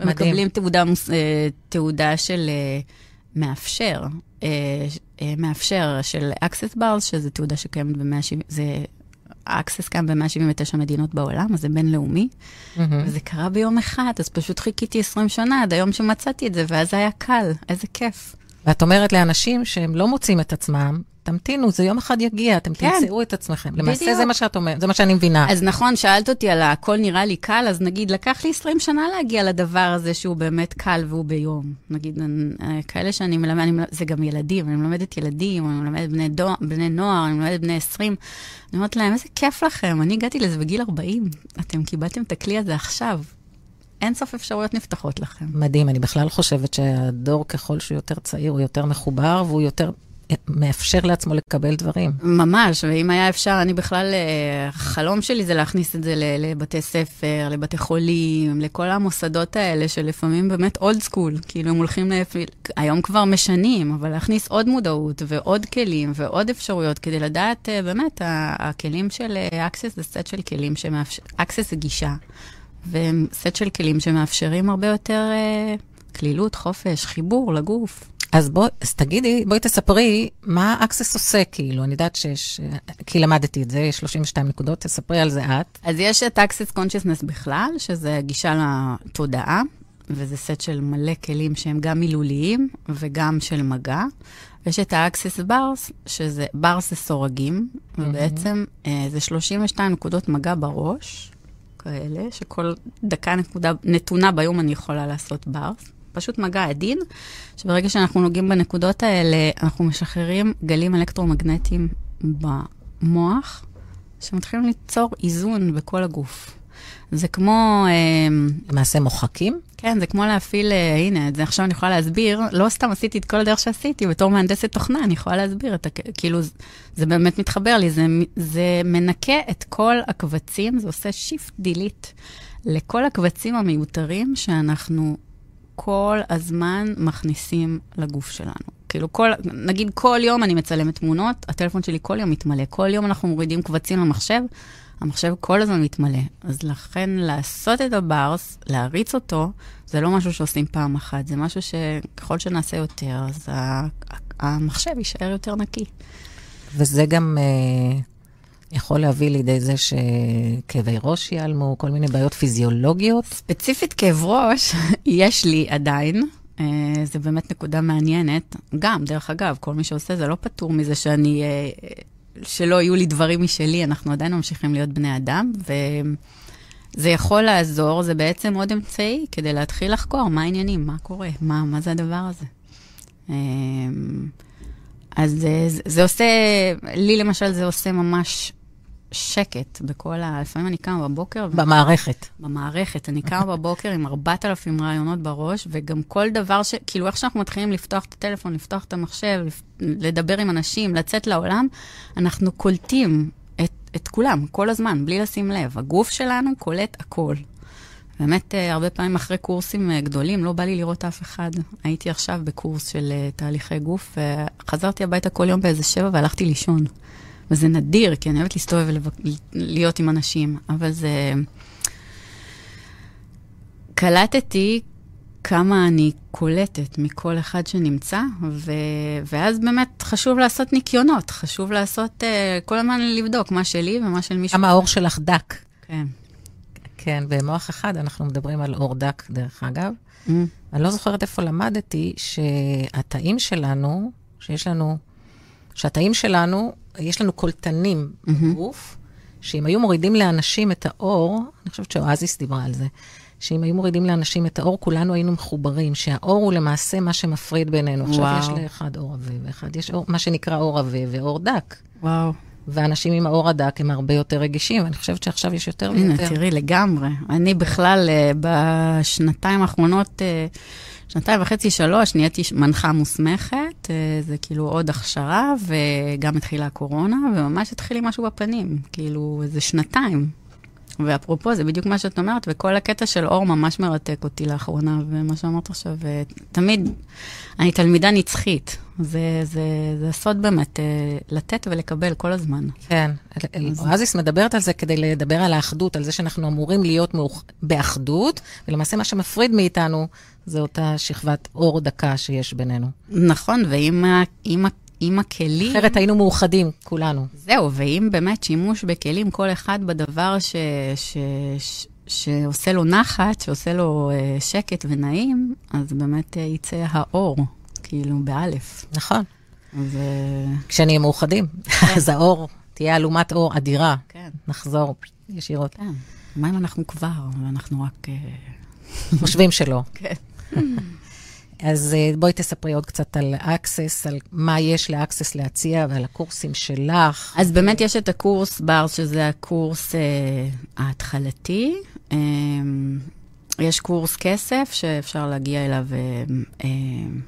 ומקבלים תעודה, אה, תעודה של אה, מאפשר, אה, מאפשר של access bars, שזו תעודה שקיימת ב-170, זה... access קיים ב-179 מדינות בעולם, אז זה בינלאומי. מהמם. וזה קרה ביום אחד, אז פשוט חיכיתי 20 שנה עד היום שמצאתי את זה, ואז היה קל, איזה כיף. ואת אומרת לאנשים שהם לא מוצאים את עצמם, תמתינו, זה יום אחד יגיע, אתם כן. תמצאו את עצמכם. למעשה בדיוק. זה מה שאת אומרת, זה מה שאני מבינה. אז נכון, שאלת אותי על הכל נראה לי קל, אז נגיד, לקח לי 20 שנה להגיע לדבר הזה שהוא באמת קל והוא ביום. נגיד, אה, כאלה שאני מלמד, אני מלמד זה גם ילדים, אני מלמדת ילדים, אני מלמדת בני, דו, בני נוער, אני מלמדת בני 20. אני אומרת להם, איזה כיף לכם, אני הגעתי לזה בגיל 40, אתם קיבלתם את הכלי הזה עכשיו. אין סוף אפשרויות נפתחות לכם. מדהים, אני בכלל חושבת שהדור, ככל שהוא יותר צעיר, הוא יותר מחובר, והוא יותר אה, מאפשר לעצמו לקבל דברים. ממש, ואם היה אפשר, אני בכלל, אה, החלום שלי זה להכניס את זה לבתי ספר, לבתי חולים, לכל המוסדות האלה שלפעמים באמת אולד סקול, כאילו הם הולכים, לפ... היום כבר משנים, אבל להכניס עוד מודעות ועוד כלים ועוד אפשרויות כדי לדעת, אה, באמת, הכלים של אה, Access זה סט של כלים שמאפשר, Access זה גישה, וסט של כלים שמאפשרים הרבה יותר אה, כלילות, חופש, חיבור לגוף. אז בואי, אז תגידי, בואי תספרי מה אקסס עושה, כאילו, אני יודעת שיש, כי למדתי את זה, 32 נקודות, תספרי על זה את. אז יש את Access Consciousness בכלל, שזה גישה לתודעה, וזה סט של מלא כלים שהם גם מילוליים וגם של מגע. ויש את ה-Access Bars, שזה, Bars זה סורגים, ובעצם אה, זה 32 נקודות מגע בראש, כאלה, שכל דקה נקודה, נתונה ביום אני יכולה לעשות Bars. פשוט מגע עדין, שברגע שאנחנו נוגעים בנקודות האלה, אנחנו משחררים גלים אלקטרומגנטיים במוח, שמתחילים ליצור איזון בכל הגוף. זה כמו... אה, למעשה מוחקים? כן, זה כמו להפעיל, אה, הנה, את זה עכשיו אני יכולה להסביר, לא סתם עשיתי את כל הדרך שעשיתי, בתור מהנדסת תוכנה, אני יכולה להסביר את ה... כאילו, זה, באמת מתחבר לי, זה, זה מנקה את כל הקבצים, זה עושה shift delete לכל הקבצים המיותרים שאנחנו כל הזמן מכניסים לגוף שלנו. כאילו, כל, נגיד כל יום אני מצלמת תמונות, הטלפון שלי כל יום מתמלא. כל יום אנחנו מורידים קבצים למחשב, המחשב כל הזמן מתמלא. אז לכן לעשות את הברס, להריץ אותו, זה לא משהו שעושים פעם אחת, זה משהו שככל שנעשה יותר, אז המחשב יישאר יותר נקי. וזה גם אה, יכול להביא לידי זה שכאבי ראש ייעלמו, כל מיני בעיות פיזיולוגיות. ספציפית כאב ראש, יש לי עדיין. אה, זה באמת נקודה מעניינת. גם, דרך אגב, כל מי שעושה זה לא פטור מזה שאני... אה, שלא יהיו לי דברים משלי, אנחנו עדיין ממשיכים להיות בני אדם, וזה יכול לעזור, זה בעצם עוד אמצעי כדי להתחיל לחקור מה העניינים, מה קורה, מה, מה זה הדבר הזה. אמ, אז זה, זה עושה, לי למשל זה עושה ממש שקט בכל ה... לפעמים אני קמה בבוקר... במערכת. ו... במערכת. אני קמה בבוקר עם 4,000 רעיונות בראש, וגם כל דבר ש... כאילו, איך שאנחנו מתחילים לפתוח את הטלפון, לפתוח את המחשב, לדבר עם אנשים, לצאת לעולם, אנחנו קולטים את, את כולם, כל הזמן, בלי לשים לב. הגוף שלנו קולט הכל. באמת, אה, הרבה פעמים אחרי קורסים אה, גדולים, לא בא לי לראות אף אחד. הייתי עכשיו בקורס של אה, תהליכי גוף, וחזרתי הביתה כל יום באיזה שבע והלכתי לישון. וזה נדיר, כי אני אוהבת להסתובב ולהיות עם אנשים, אבל זה... קלטתי כמה אני קולטת מכל אחד שנמצא, ו... ואז באמת חשוב לעשות ניקיונות, חשוב לעשות, uh, כל הזמן לבדוק מה שלי ומה של מישהו. כמה האור שלך דק. כן. כן, במוח אחד אנחנו מדברים על אור דק, דרך אגב. Mm. אני לא זוכרת איפה למדתי שהתאים שלנו, שיש לנו, שהתאים שלנו יש לנו קולטנים mm-hmm. בגוף, שאם היו מורידים לאנשים את האור, אני חושבת שאואזיס דיברה על זה, שאם היו מורידים לאנשים את האור, כולנו היינו מחוברים, שהאור הוא למעשה מה שמפריד בינינו. וואו. עכשיו יש לאחד אור עבה, ואחד יש אור, מה שנקרא אור עבה ואור דק. וואו. ואנשים עם האור הדק הם הרבה יותר רגישים, ואני חושבת שעכשיו יש יותר ויותר. הנה, תראי, לגמרי. אני בכלל, אה, בשנתיים האחרונות... שנתיים וחצי, שלוש, נהייתי מנחה מוסמכת, אה, זה כאילו עוד הכשרה, וגם התחילה הקורונה, וממש התחיל לי משהו בפנים, כאילו, איזה שנתיים. ואפרופו, זה בדיוק מה שאת אומרת, וכל הקטע של אור ממש מרתק אותי לאחרונה, ומה שאמרת עכשיו, תמיד, אני תלמידה נצחית. זה, זה, זה סוד באמת, אה, לתת ולקבל כל הזמן. כן, אוזיס מדברת על זה כדי לדבר על האחדות, על זה שאנחנו אמורים להיות מאוח... באחדות, ולמעשה מה שמפריד מאיתנו זה אותה שכבת אור דקה שיש בינינו. נכון, ועם ה... עם הכלים... אחרת היינו מאוחדים, כולנו. זהו, ואם באמת שימוש בכלים, כל אחד בדבר ש... ש... ש... שעושה לו נחת, שעושה לו uh, שקט ונעים, אז באמת uh, יצא האור, כאילו, באלף. נכון. ו... כשנהיה מאוחדים, כן. אז האור, תהיה אלומת אור אדירה. כן. נחזור ישירות. כן. מה אם אנחנו כבר, ואנחנו רק... חושבים שלא. כן. אז אה, בואי תספרי עוד קצת על Access, על מה יש ל-Access להציע ועל הקורסים שלך. אז באמת יש את הקורס בר, שזה הקורס אה, ההתחלתי. אה, יש קורס כסף שאפשר להגיע אליו אה, אה,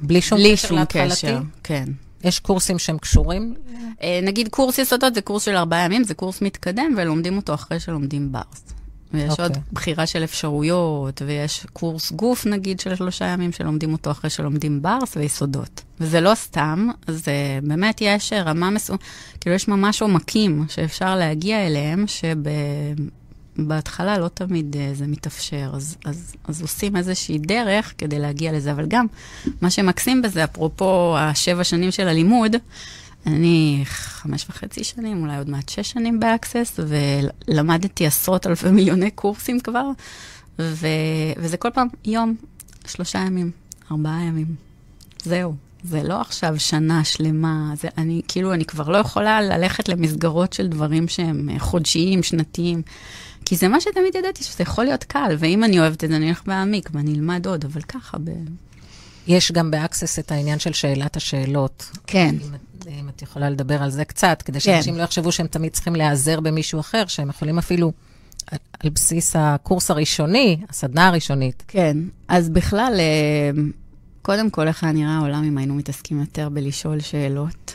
בלי שום בלי קשר להתחלתי? כן. יש קורסים שהם קשורים? אה, נגיד קורס יסודות זה קורס של ארבעה ימים, זה קורס מתקדם, ולומדים אותו אחרי שלומדים ברס. ויש okay. עוד אוקיי. בחירה של אפשרויות, ויש קורס גוף, נגיד, של שלושה ימים שלומדים אותו אחרי שלומדים ברס ויסודות. וזה לא סתם, זה באמת יש רמה מסוימת, כאילו יש ממש עומקים שאפשר להגיע אליהם, בהתחלה לא תמיד אה, זה מתאפשר, אז, אז, אז עושים איזושהי דרך כדי להגיע לזה, אבל גם מה שמקסים בזה, אפרופו השבע שנים של הלימוד, אני חמש וחצי שנים, אולי עוד מעט שש שנים ב Access, ולמדתי עשרות אלפי מיליוני קורסים כבר, ו, וזה כל פעם יום, שלושה ימים, ארבעה ימים. זהו. זה לא עכשיו שנה שלמה, זה אני, כאילו, אני כבר לא יכולה ללכת למסגרות של דברים שהם חודשיים, שנתיים. כי זה מה שתמיד ידעתי, שזה יכול להיות קל, ואם אני אוהבת את זה, אני אלך להעמיק ואני אלמד עוד, אבל ככה ב... יש גם ב Access את העניין של שאלת השאלות. כן. אם, אם את יכולה לדבר על זה קצת, כדי שאנשים כן. לא יחשבו שהם תמיד צריכים להיעזר במישהו אחר, שהם יכולים אפילו, על, בסיס הקורס הראשוני, הסדנה הראשונית. כן, אז בכלל, אה, קודם כל, איך היה נראה העולם אם היינו מתעסקים יותר בלשאול שאלות,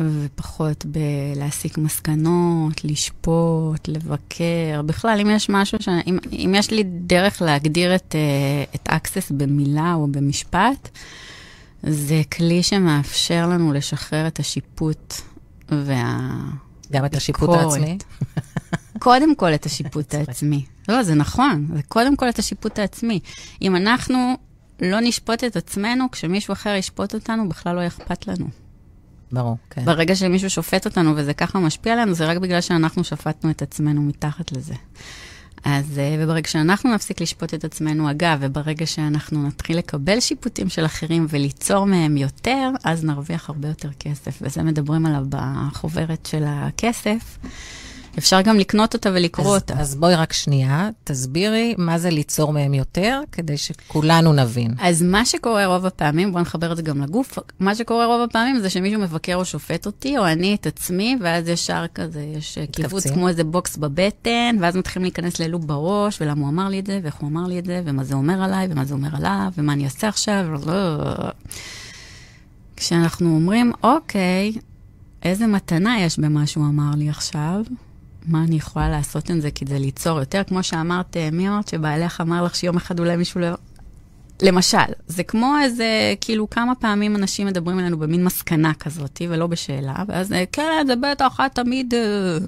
ופחות בלהסיק מסקנות, לשפוט, לבקר. בכלל, אם יש משהו, ש... אם, אם יש לי דרך להגדיר את, אה, את access במילה או במשפט, זה כלי שמאפשר לנו לשחרר את השיפוט וה... גם את השיפוט העצמי? קודם כל את השיפוט העצמי. לא, זה נכון, זה קודם כל את השיפוט העצמי. אם אנחנו לא נשפוט את עצמנו, כשמישהו אחר ישפוט אותנו, בכלל לא אכפת לנו. ברור, כן. ברגע שמישהו שופט אותנו וזה ככה משפיע עלינו, זה רק בגלל שאנחנו שפטנו את עצמנו מתחת לזה. אז, אה, וברגע שאנחנו נפסיק לשפוט את עצמנו, אגב, וברגע שאנחנו נתחיל לקבל שיפוטים של אחרים וליצור מהם יותר, אז נרוויח הרבה יותר כסף. וזה מדברים עליו בחוברת של הכסף. אפשר גם לקנות אותה ולקרוא אז, אותה. אז בואי רק שנייה, תסבירי מה זה ליצור מהם יותר, כדי שכולנו נבין. אז מה שקורה רוב הפעמים, בואו נחבר את זה גם לגוף, מה שקורה רוב הפעמים זה שמישהו מבקר או שופט אותי, או אני את עצמי, ואז ישר כזה, יש קיבוץ כמו איזה בוקס בבטן, ואז מתחילים להיכנס ללופ בראש, ולמה הוא אמר לי את זה, ואיך הוא אמר לי את זה, ומה זה אומר עליי, ומה זה אומר עליו, ומה אני אעשה עכשיו, כשאנחנו אומרים, אוקיי, איזה מתנה יש במה שהוא אמר לי עכשיו, מה אני יכולה לעשות עם זה כדי ליצור יותר? כמו שאמרת, אה, מי אמרת שבעלך אמר לך שיום אחד אולי מישהו לא... למשל, זה כמו איזה, כאילו, כמה פעמים אנשים מדברים עלינו במין מסקנה כזאת, ולא בשאלה, ואז, אה, כן, זה בטח, את תמיד... אה.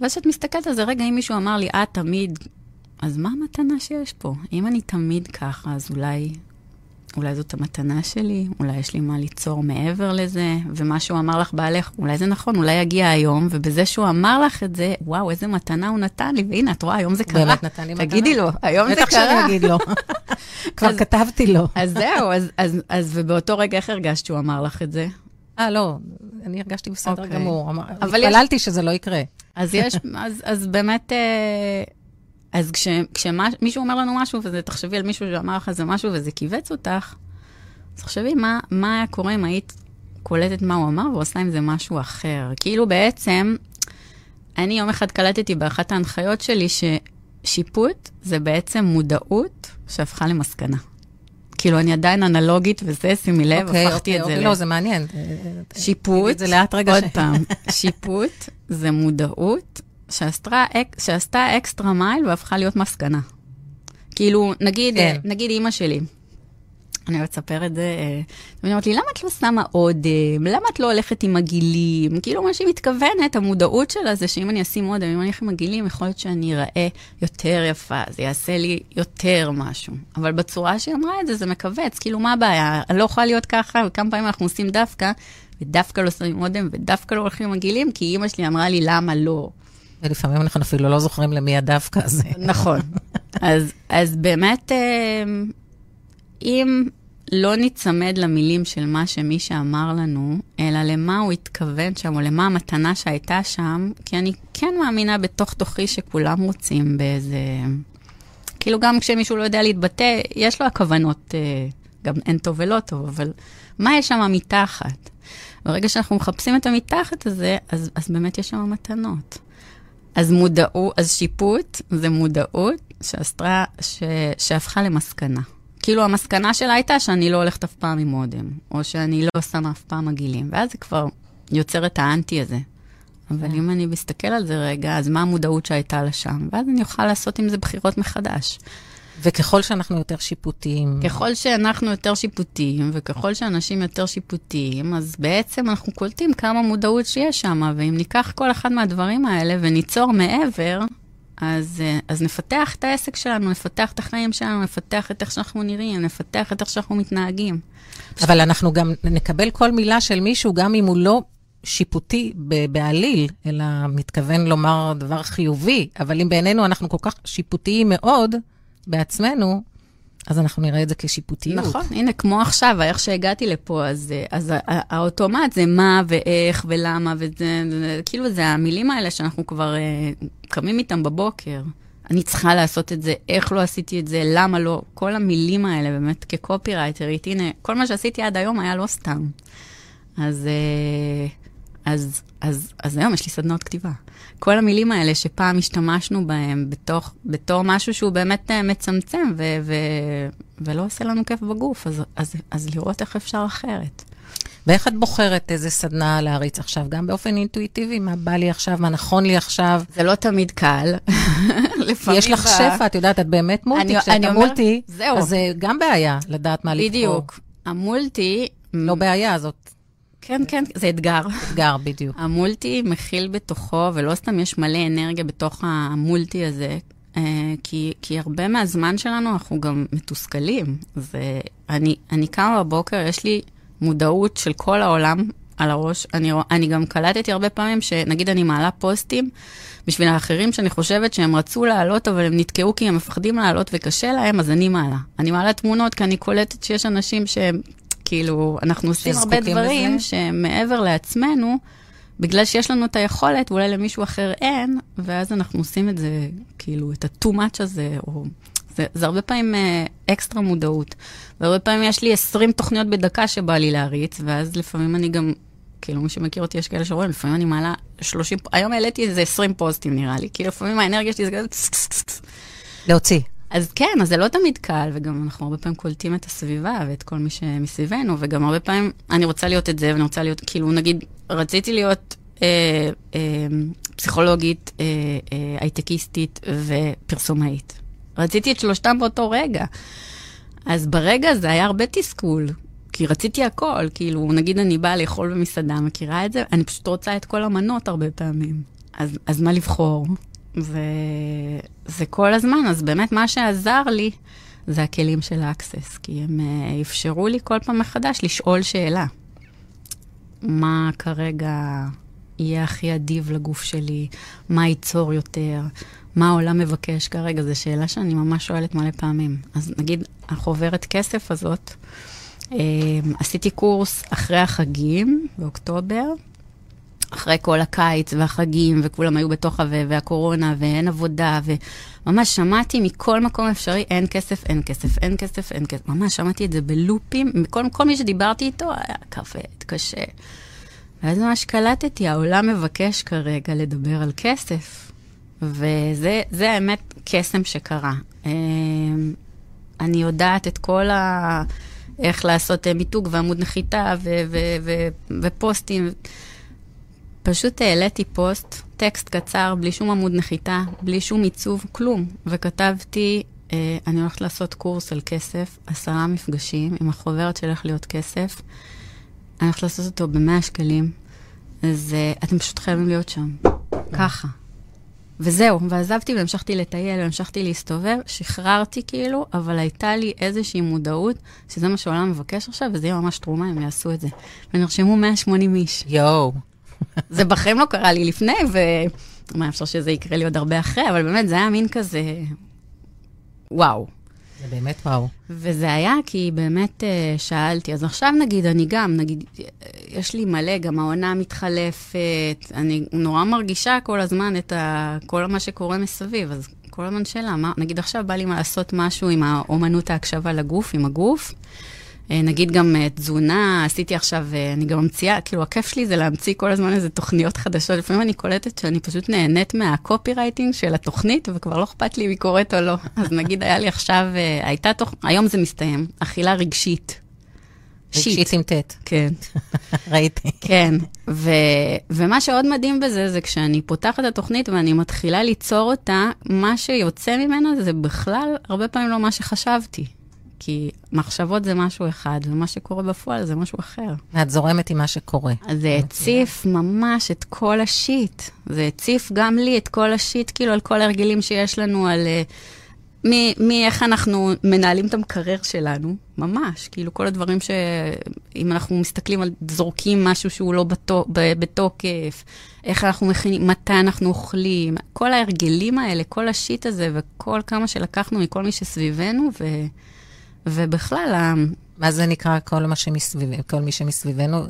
ואז כשאת מסתכלת על זה, רגע, אם מישהו אמר לי, את תמיד... אז מה המתנה שיש פה? אם אני תמיד ככה, אז אולי אולי זאת המתנה שלי, אולי יש לי מה ליצור מעבר לזה, ומה שהוא אמר לך בעלך, אולי זה נכון, אולי יגיע היום, ובזה שהוא אמר לך את זה, וואו, איזה מתנה הוא נתן לי, והנה, את רואה, היום זה קרה. באמת נתן לי מתנה. תגידי לו, היום זה קרה. בטח שאני אגיד לו. כבר כתבתי לו. אז זהו, אז, אז, אז ובאותו רגע, איך הרגשת שהוא אמר לך את זה? אה, לא, אני הרגשתי בסדר okay. גמור. התפללתי יש... שזה לא יקרה. אז יש, אז, אז באמת... אה, אז כשמישהו אומר לנו משהו, ותחשבי על מישהו שאמר לך איזה משהו וזה כיווץ אותך, אז תחשבי מה, מה היה קורה אם היית קולטת מה הוא אמר ועושה עם זה משהו אחר. כאילו בעצם, אני יום אחד קלטתי באחת ההנחיות שלי ששיפוט זה בעצם מודעות שהפכה למסקנה. כאילו, אני עדיין אנלוגית וזה, שימי לב, okay, אוקיי, הפכתי okay, את okay, זה אוקיי, ל... לא, זה מעניין. שיפוט, זה לאט רגע עוד פעם, שיפוט זה מודעות שעשתה, שעשתה אקסטרה מייל והפכה להיות מסקנה. כאילו, נגיד, כן. נגיד אימא שלי, אני אוהבת לספר את זה, אה, היא אומרת לי, למה את לא שמה אודם? למה את לא הולכת עם עגילים? כאילו, מה שהיא מתכוונת, המודעות שלה זה שאם אני אשים אודם, אם אני אלך עם עגילים, יכול להיות שאני אראה יותר יפה, זה יעשה לי יותר משהו. אבל בצורה שהיא אמרה את זה, זה מכווץ, כאילו, מה הבעיה? אני לא יכולה להיות ככה, וכמה פעמים אנחנו עושים דווקא, ודווקא לא שמים אודם, ודווקא לא הולכים עם עגילים, כי אימא שלי אמרה לי, למה לא? ולפעמים אנחנו אפילו לא זוכרים למי הדווקא הזה. נכון. אז, אז באמת, אה, אם לא ניצמד למילים של מה שמי שאמר לנו, אלא למה הוא התכוון שם, או למה המתנה שהייתה שם, כי אני כן מאמינה בתוך תוכי שכולם רוצים באיזה... כאילו, גם כשמישהו לא יודע להתבטא, יש לו הכוונות, אה, גם אין טוב ולא טוב, אבל מה יש שם מתחת? ברגע שאנחנו מחפשים את המתחת הזה, אז, אז באמת יש שם מתנות. אז מודעות, אז שיפוט זה מודעות שעשתה, ש, שהפכה למסקנה. כאילו המסקנה שלה הייתה שאני לא הולכת אף פעם עם אודם, או שאני לא שמה אף פעם מגעילים, ואז זה כבר יוצר את האנטי הזה. אבל אם אני מסתכל על זה רגע, אז מה המודעות שהייתה לה שם? ואז אני אוכל לעשות עם זה בחירות מחדש. וככל שאנחנו יותר שיפוטיים... ככל שאנחנו יותר שיפוטיים, וככל שאנשים יותר שיפוטיים, אז בעצם אנחנו קולטים כמה מודעות שיש שם, ואם ניקח כל אחד מהדברים האלה וניצור מעבר, אז, אה, אז נפתח את העסק שלנו, נפתח את החיים שלנו, נפתח את איך שאנחנו נראים, נפתח את איך שאנחנו מתנהגים. אבל אנחנו גם נקבל כל מילה של מישהו, גם אם הוא לא שיפוטי בעליל, אלא מתכוון לומר דבר חיובי, אבל אם בעינינו אנחנו כל כך שיפוטיים מאוד בעצמנו, אז אנחנו נראה את זה כשיפוטיות. נכון, הנה, כמו עכשיו, איך שהגעתי לפה, אז, אז האוטומט זה מה ואיך ולמה, וזה, כאילו, זה המילים האלה שאנחנו כבר uh, קמים איתם בבוקר. אני צריכה לעשות את זה, איך לא עשיתי את זה, למה לא, כל המילים האלה, באמת, כקופירייטרית, הנה, כל מה שעשיתי עד היום היה לא סתם. אז, uh, אז, אז, אז היום יש לי סדנות כתיבה. כל המילים האלה שפעם השתמשנו בהם בתוך, בתור משהו שהוא באמת uh, מצמצם ו, ו, ולא עושה לנו כיף בגוף, אז, אז, אז לראות איך אפשר אחרת. ואיך את בוחרת איזה סדנה להריץ עכשיו? גם באופן אינטואיטיבי, מה בא לי עכשיו, מה נכון לי עכשיו? זה לא תמיד קל. יש לך שפע, את יודעת, את באמת מולטי. כשאתה מולטי, אז זה גם בעיה לדעת מה לבחור. בדיוק. המולטי... לא בעיה, זאת כן, כן, זה אתגר. אתגר, בדיוק. המולטי מכיל בתוכו, ולא סתם יש מלא אנרגיה בתוך המולטי הזה, אה, כי, כי הרבה מהזמן שלנו אנחנו גם מתוסכלים. זה, אני, אני קמה בבוקר, יש לי מודעות של כל העולם על הראש. אני, אני גם קלטתי הרבה פעמים שנגיד אני מעלה פוסטים בשביל האחרים שאני חושבת שהם רצו לעלות, אבל הם נתקעו כי הם מפחדים לעלות וקשה להם, אז אני מעלה. אני מעלה תמונות כי אני קולטת שיש אנשים שהם כאילו, אנחנו עושים הרבה דברים שהם מעבר לעצמנו, בגלל שיש לנו את היכולת, ואולי למישהו אחר אין, ואז אנחנו עושים את זה, כאילו, את ה-too much הזה, או... זה, זה הרבה פעמים אה, אקסטרה מודעות. והרבה פעמים יש לי 20 תוכניות בדקה שבא לי להריץ, ואז לפעמים אני גם, כאילו, מי שמכיר אותי, יש כאלה שרואים, לפעמים אני מעלה 30, היום העליתי איזה 20 פוסטים נראה לי, כי לפעמים האנרגיה שלי זה כזה... להוציא. אז כן, אז זה לא תמיד קל, וגם אנחנו הרבה פעמים קולטים את הסביבה ואת כל מי שמסביבנו, וגם הרבה פעמים אני רוצה להיות את זה, ואני רוצה להיות, כאילו, נגיד, רציתי להיות אה, אה, פסיכולוגית, אה, אה, הייטקיסטית ופרסומאית. רציתי את שלושתם באותו רגע. אז ברגע הזה היה הרבה תסכול, כי רציתי הכל, כאילו, נגיד אני באה לאכול במסעדה, מכירה את זה? אני פשוט רוצה את כל המנות הרבה פעמים. אז, אז מה לבחור? וזה כל הזמן, אז באמת מה שעזר לי זה הכלים של ה Access, כי הם אה, אפשרו לי כל פעם מחדש לשאול שאלה. מה כרגע יהיה הכי אדיב לגוף שלי? מה ייצור יותר? מה העולם מבקש כרגע? זו שאלה שאני ממש שואלת מלא פעמים. אז נגיד, החוברת כסף הזאת, אמ, עשיתי קורס אחרי החגים, באוקטובר, אחרי כל הקיץ והחגים, וכולם היו בתוך ה... והקורונה, ואין עבודה, וממש שמעתי מכל מקום אפשרי, אין כסף, אין כסף, אין כסף, אין כסף. ממש שמעתי את זה בלופים, מכל כל מי שדיברתי איתו היה כבד, קשה. ואז ממש קלטתי, העולם מבקש כרגע לדבר על כסף. וזה האמת קסם שקרה. אמ, אני יודעת את כל ה... איך לעשות מיתוג ועמוד נחיתה ו- ו- ו- ופוסטים. פשוט העליתי פוסט, טקסט קצר, בלי שום עמוד נחיתה, בלי שום עיצוב, כלום. וכתבתי, אה, אני הולכת לעשות קורס על כסף, עשרה מפגשים עם החוברת איך להיות כסף. אני הולכת לעשות אותו ב-100 שקלים, אז אה, אתם פשוט חייבים להיות שם. ככה. וזהו, ועזבתי והמשכתי לטייל, והמשכתי להסתובב, שחררתי כאילו, אבל הייתה לי איזושהי מודעות שזה מה שהעולם מבקש עכשיו, וזה יהיה ממש תרומה אם יעשו את זה. ונרשמו 180 איש. יואו. זה בחיים לא קרה לי לפני, ומה אפשר שזה יקרה לי עוד הרבה אחרי, אבל באמת, זה היה מין כזה, וואו. זה באמת וואו. וזה היה כי באמת uh, שאלתי, אז עכשיו נגיד, אני גם, נגיד, יש לי מלא, גם העונה מתחלפת, אני נורא מרגישה כל הזמן את ה, כל מה שקורה מסביב, אז כל הזמן שאלה, מה, נגיד עכשיו בא לי לעשות משהו עם האומנות ההקשבה לגוף, עם הגוף. אה, נגיד גם אה, תזונה, עשיתי עכשיו, אה, אני גם ממציאה, כאילו, הכיף שלי זה להמציא כל הזמן איזה תוכניות חדשות. לפעמים אני קולטת שאני פשוט נהנית מהקופי רייטינג של התוכנית, וכבר לא אכפת לי אם היא קורית או לא. אז נגיד, היה לי עכשיו, הייתה תוך... היום זה מסתיים, אכילה רגשית. רגשית עם ט'. כן. ראיתי. כן, ו, ומה שעוד מדהים בזה, זה כשאני פותחת את התוכנית ואני מתחילה ליצור אותה, מה שיוצא ממנה זה בכלל הרבה פעמים לא מה שחשבתי. כי מחשבות זה משהו אחד, ומה שקורה בפועל זה משהו אחר. ואת זורמת עם מה שקורה. זה הציף ממש את כל השיט. זה הציף גם לי את כל השיט, כאילו, על כל ההרגלים שיש לנו, על... אה, מאיך אנחנו מנהלים את המקרר שלנו, ממש, כאילו כל הדברים שאם אנחנו מסתכלים על, זורקים משהו שהוא לא בתוק, בתוקף, איך אנחנו מכינים, מתי אנחנו אוכלים, כל ההרגלים האלה, כל השיט הזה וכל כמה שלקחנו מכל מי שסביבנו, ו, ובכלל... מה זה נקרא כל, מה שמסביב, כל מי שמסביבנו?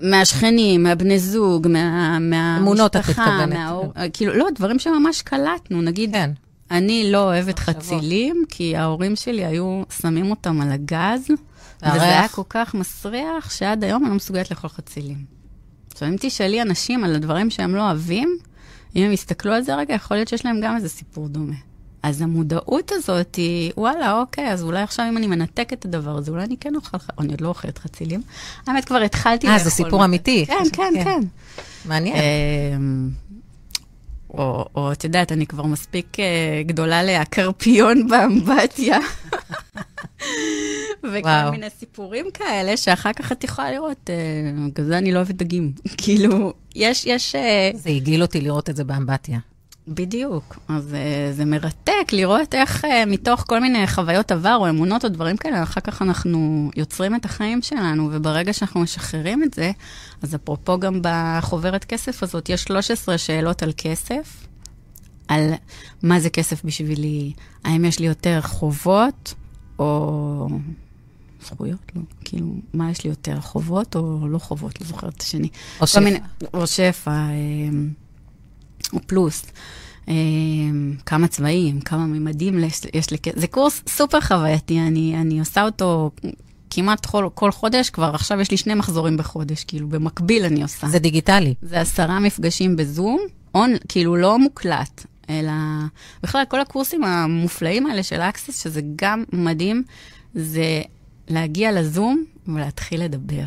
מהשכנים, מהבני זוג, מה, מהמשפחה. מהאור, כאילו, לא, דברים שממש קלטנו, נגיד, כן. אני לא אוהבת חצילים, כי ההורים שלי היו שמים אותם על הגז, וזה היה כל כך מסריח, שעד היום אני לא מסוגלת לאכול חצילים. עכשיו, אם תשאלי אנשים על הדברים שהם לא אוהבים, אם הם יסתכלו על זה רגע, יכול להיות שיש להם גם איזה סיפור דומה. אז המודעות הזאת היא, וואלה, אוקיי, אז אולי עכשיו אם אני מנתק את הדבר הזה, אולי אני כן אוכל, אני עוד לא אוכלת חצילים. האמת, כבר התחלתי לאכול. אה, זה סיפור אמיתי. כן, כן, כן. מעניין. אמ, או, או את יודעת, אני כבר מספיק uh, גדולה להקרפיון באמבטיה. וכל מיני סיפורים כאלה, שאחר כך את יכולה לראות, uh, בגלל זה אני לא אוהבת דגים. כאילו, יש, יש... Uh, זה הגעיל אותי לראות את זה באמבטיה. בדיוק. אז uh, זה מרתק לראות איך uh, מתוך כל מיני חוויות עבר או אמונות או דברים כאלה, אחר כך אנחנו יוצרים את החיים שלנו, וברגע שאנחנו משחררים את זה, אז אפרופו גם בחוברת כסף הזאת, יש 13 שאלות על כסף, על מה זה כסף בשבילי, האם יש לי יותר חובות או זכויות? לא. כאילו, מה יש לי יותר, חובות או לא חובות? לא זוכרת את השני. או שפע. מיני, או שפע. או פלוס. אה, כמה צבעים, כמה ממדים יש לי, זה קורס סופר חווייתי, אני, אני עושה אותו כמעט כל, כל חודש, כבר עכשיו יש לי שני מחזורים בחודש, כאילו במקביל אני עושה. זה דיגיטלי. זה עשרה מפגשים בזום, און, כאילו לא מוקלט, אלא בכלל כל הקורסים המופלאים האלה של אקסס, שזה גם מדהים, זה להגיע לזום ולהתחיל לדבר.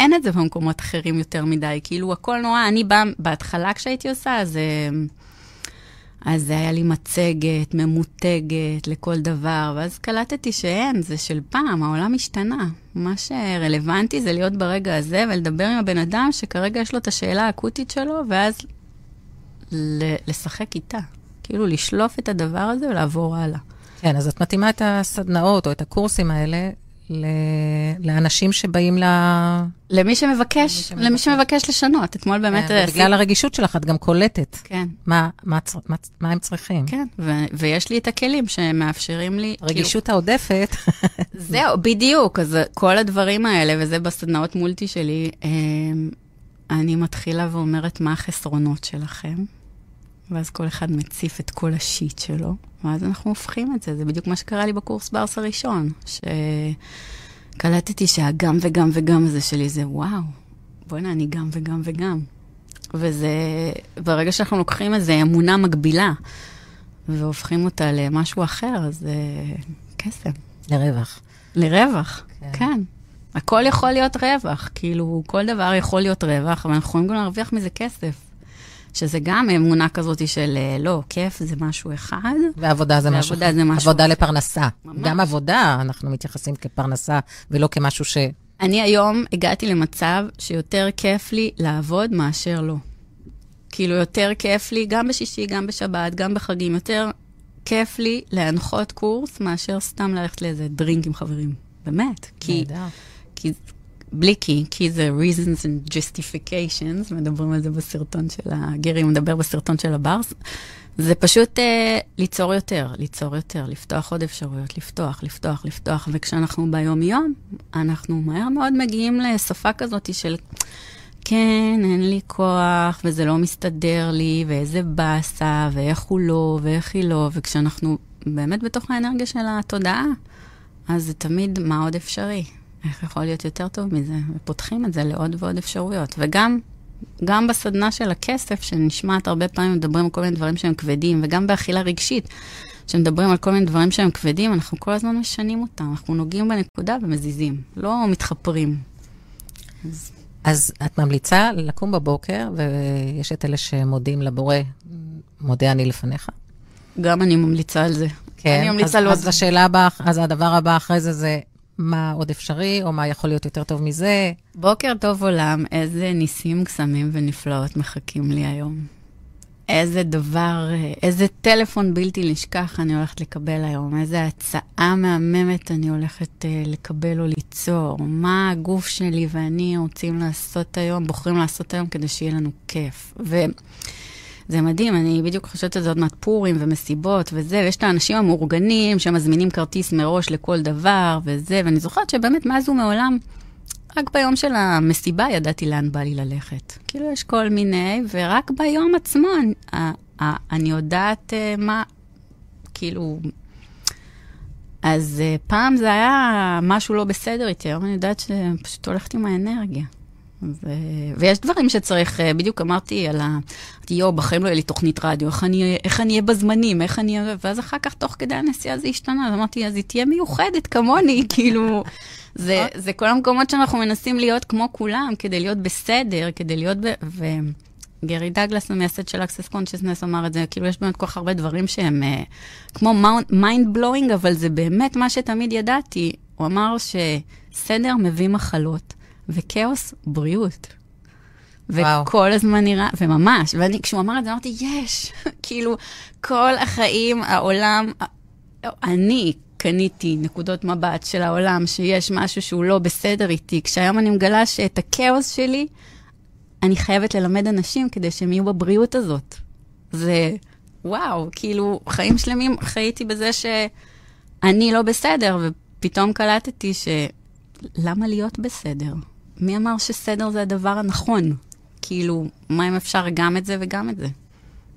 אין את זה במקומות אחרים יותר מדי. כאילו, הכל נורא, אני באה, בהתחלה כשהייתי עושה, אז, אה, אז זה היה לי מצגת, ממותגת לכל דבר, ואז קלטתי שאין, זה של פעם, העולם השתנה. מה שרלוונטי זה להיות ברגע הזה ולדבר עם הבן אדם שכרגע יש לו את השאלה האקוטית שלו, ואז לשחק איתה. כאילו, לשלוף את הדבר הזה ולעבור הלאה. כן, אז את מתאימה את הסדנאות או את הקורסים האלה לאנשים שבאים ל... למי שמבקש, למי שמבקש לשנות. אתמול באמת... כן, בגלל הרגישות שלך, את גם קולטת. כן. מה, מה, מה, מה הם צריכים. כן, ו- ויש לי את הכלים שמאפשרים לי... רגישות כאילו... העודפת. זהו, בדיוק. אז כל הדברים האלה, וזה בסדנאות מולטי שלי, אמ, אני מתחילה ואומרת מה החסרונות שלכם, ואז כל אחד מציף את כל השיט שלו. ואז אנחנו הופכים את זה. זה בדיוק מה שקרה לי בקורס ברס הראשון, שקלטתי שהגם וגם וגם הזה שלי זה וואו, בוא'נה, אני גם וגם וגם. וזה, ברגע שאנחנו לוקחים איזו אמונה מגבילה והופכים אותה למשהו אחר, זה קסם. לרווח. לרווח, כן. כן. הכל יכול להיות רווח, כאילו, כל דבר יכול להיות רווח, אבל אנחנו יכולים גם להרוויח מזה כסף. שזה גם אמונה כזאת של אה, לא, כיף זה משהו אחד. ועבודה זה משהו אחר. זה משהו עבודה לפרנסה. ממש. גם עבודה אנחנו מתייחסים כפרנסה, ולא כמשהו ש... אני היום הגעתי למצב שיותר כיף לי לעבוד מאשר לא. כאילו, יותר כיף לי, גם בשישי, גם בשבת, גם בחגים, יותר כיף לי להנחות קורס מאשר סתם ללכת לאיזה דרינק עם חברים. באמת. כי, כי בלי כי, כי זה reasons and justifications, מדברים על זה בסרטון של הגרי, מדבר בסרטון של הברס. זה פשוט uh, ליצור יותר, ליצור יותר, לפתוח עוד אפשרויות, לפתוח, לפתוח, לפתוח, וכשאנחנו ביום-יום, אנחנו מהר מאוד מגיעים לשפה כזאת של, כן, אין לי כוח, וזה לא מסתדר לי, ואיזה באסה, ואיך הוא לא, ואיך היא לא, וכשאנחנו באמת בתוך האנרגיה של התודעה, אז זה תמיד מה עוד אפשרי. איך יכול להיות יותר טוב מזה? ופותחים את זה לעוד ועוד אפשרויות. וגם גם בסדנה של הכסף, שנשמעת הרבה פעמים, מדברים על כל מיני דברים שהם כבדים, וגם באכילה רגשית, שמדברים על כל מיני דברים שהם כבדים, אנחנו כל הזמן משנים אותם. אנחנו נוגעים בנקודה ומזיזים, לא מתחפרים. אז... אז את ממליצה לקום בבוקר, ויש את אלה שמודים לבורא, מודה אני לפניך? גם אני ממליצה על זה. כן, אני אז, ממליצה על עוד... אז השאלה הבאה, אז הדבר הבא אחרי זה זה מה עוד אפשרי, או מה יכול להיות יותר טוב מזה. בוקר טוב עולם, איזה ניסים, קסמים ונפלאות מחכים לי היום. איזה דבר, אה, איזה טלפון בלתי נשכח אני הולכת לקבל היום, איזה הצעה מהממת אני הולכת uh, לקבל או ליצור, מה הגוף שלי ואני רוצים לעשות היום, בוחרים לעשות היום כדי שיהיה לנו כיף. וזה מדהים, אני בדיוק חושבת על זה עוד מעט פורים ומסיבות וזה, ויש את האנשים המאורגנים שמזמינים כרטיס מראש לכל דבר וזה, ואני זוכרת שבאמת מאז ומעולם, רק ביום של המסיבה ידעתי לאן בא לי ללכת. כאילו, יש כל מיני, ורק ביום עצמו אני, אני יודעת uh, מה, כאילו... אז uh, פעם זה היה משהו לא בסדר איתי, היום אני יודעת שפשוט הולכת עם האנרגיה. ו... ויש דברים שצריך, uh, בדיוק אמרתי על ה... אמרתי, יואו, בחיים לא יהיה לי תוכנית רדיו, איך אני, איך אני אהיה בזמנים, איך אני אהיה... ואז אחר כך, תוך כדי הנסיעה זה השתנה, אז אמרתי, אז היא תהיה מיוחדת כמוני, כאילו... זה, זה כל המקומות שאנחנו מנסים להיות כמו כולם, כדי להיות בסדר, כדי להיות ב... ו... גרי דגלס, המייסד של Access Consciousness, אמר את זה, כאילו יש באמת כל כך הרבה דברים שהם uh, כמו mind blowing, אבל זה באמת מה שתמיד ידעתי. הוא אמר שסדר מביא מחלות, וכאוס, בריאות. וואו. וכל הזמן נראה, וממש, ואני, כשהוא אמר את זה, אמרתי, יש, כאילו, כל החיים, העולם, אני קניתי נקודות מבט של העולם, שיש משהו שהוא לא בסדר איתי, כשהיום אני מגלה שאת הכאוס שלי, אני חייבת ללמד אנשים כדי שהם יהיו בבריאות הזאת. זה, וואו, כאילו, חיים שלמים חייתי בזה שאני לא בסדר, ופתאום קלטתי ש... למה להיות בסדר? מי אמר שסדר זה הדבר הנכון? כאילו, מה אם אפשר גם את זה וגם את זה?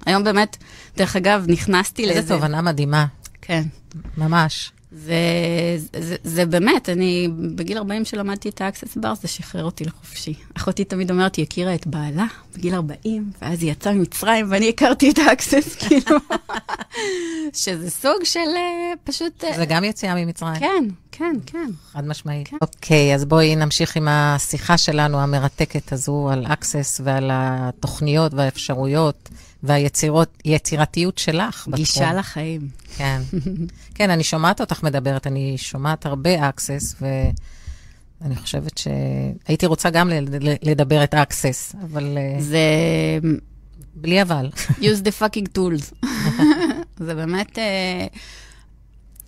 היום באמת, דרך אגב, נכנסתי לאיזה... איזה תובנה מדהימה. כן. ממש. זה, זה, זה באמת, אני בגיל 40 שלמדתי את ה Access Bar, זה שחרר אותי לחופשי. אחותי תמיד אומרת, היא הכירה את בעלה בגיל 40, ואז היא יצאה ממצרים, ואני הכרתי את ה Access, כאילו, שזה סוג של uh, פשוט... זה גם יציאה ממצרים. כן, כן, כן. חד משמעית. כן. אוקיי, אז בואי נמשיך עם השיחה שלנו המרתקת הזו על אקסס ועל התוכניות והאפשרויות. והיצירתיות שלך בתחום. גישה לחיים. כן. כן, אני שומעת אותך מדברת, אני שומעת הרבה access, ואני חושבת שהייתי רוצה גם לדבר את access, אבל... זה... בלי אבל. use the fucking tools. זה באמת...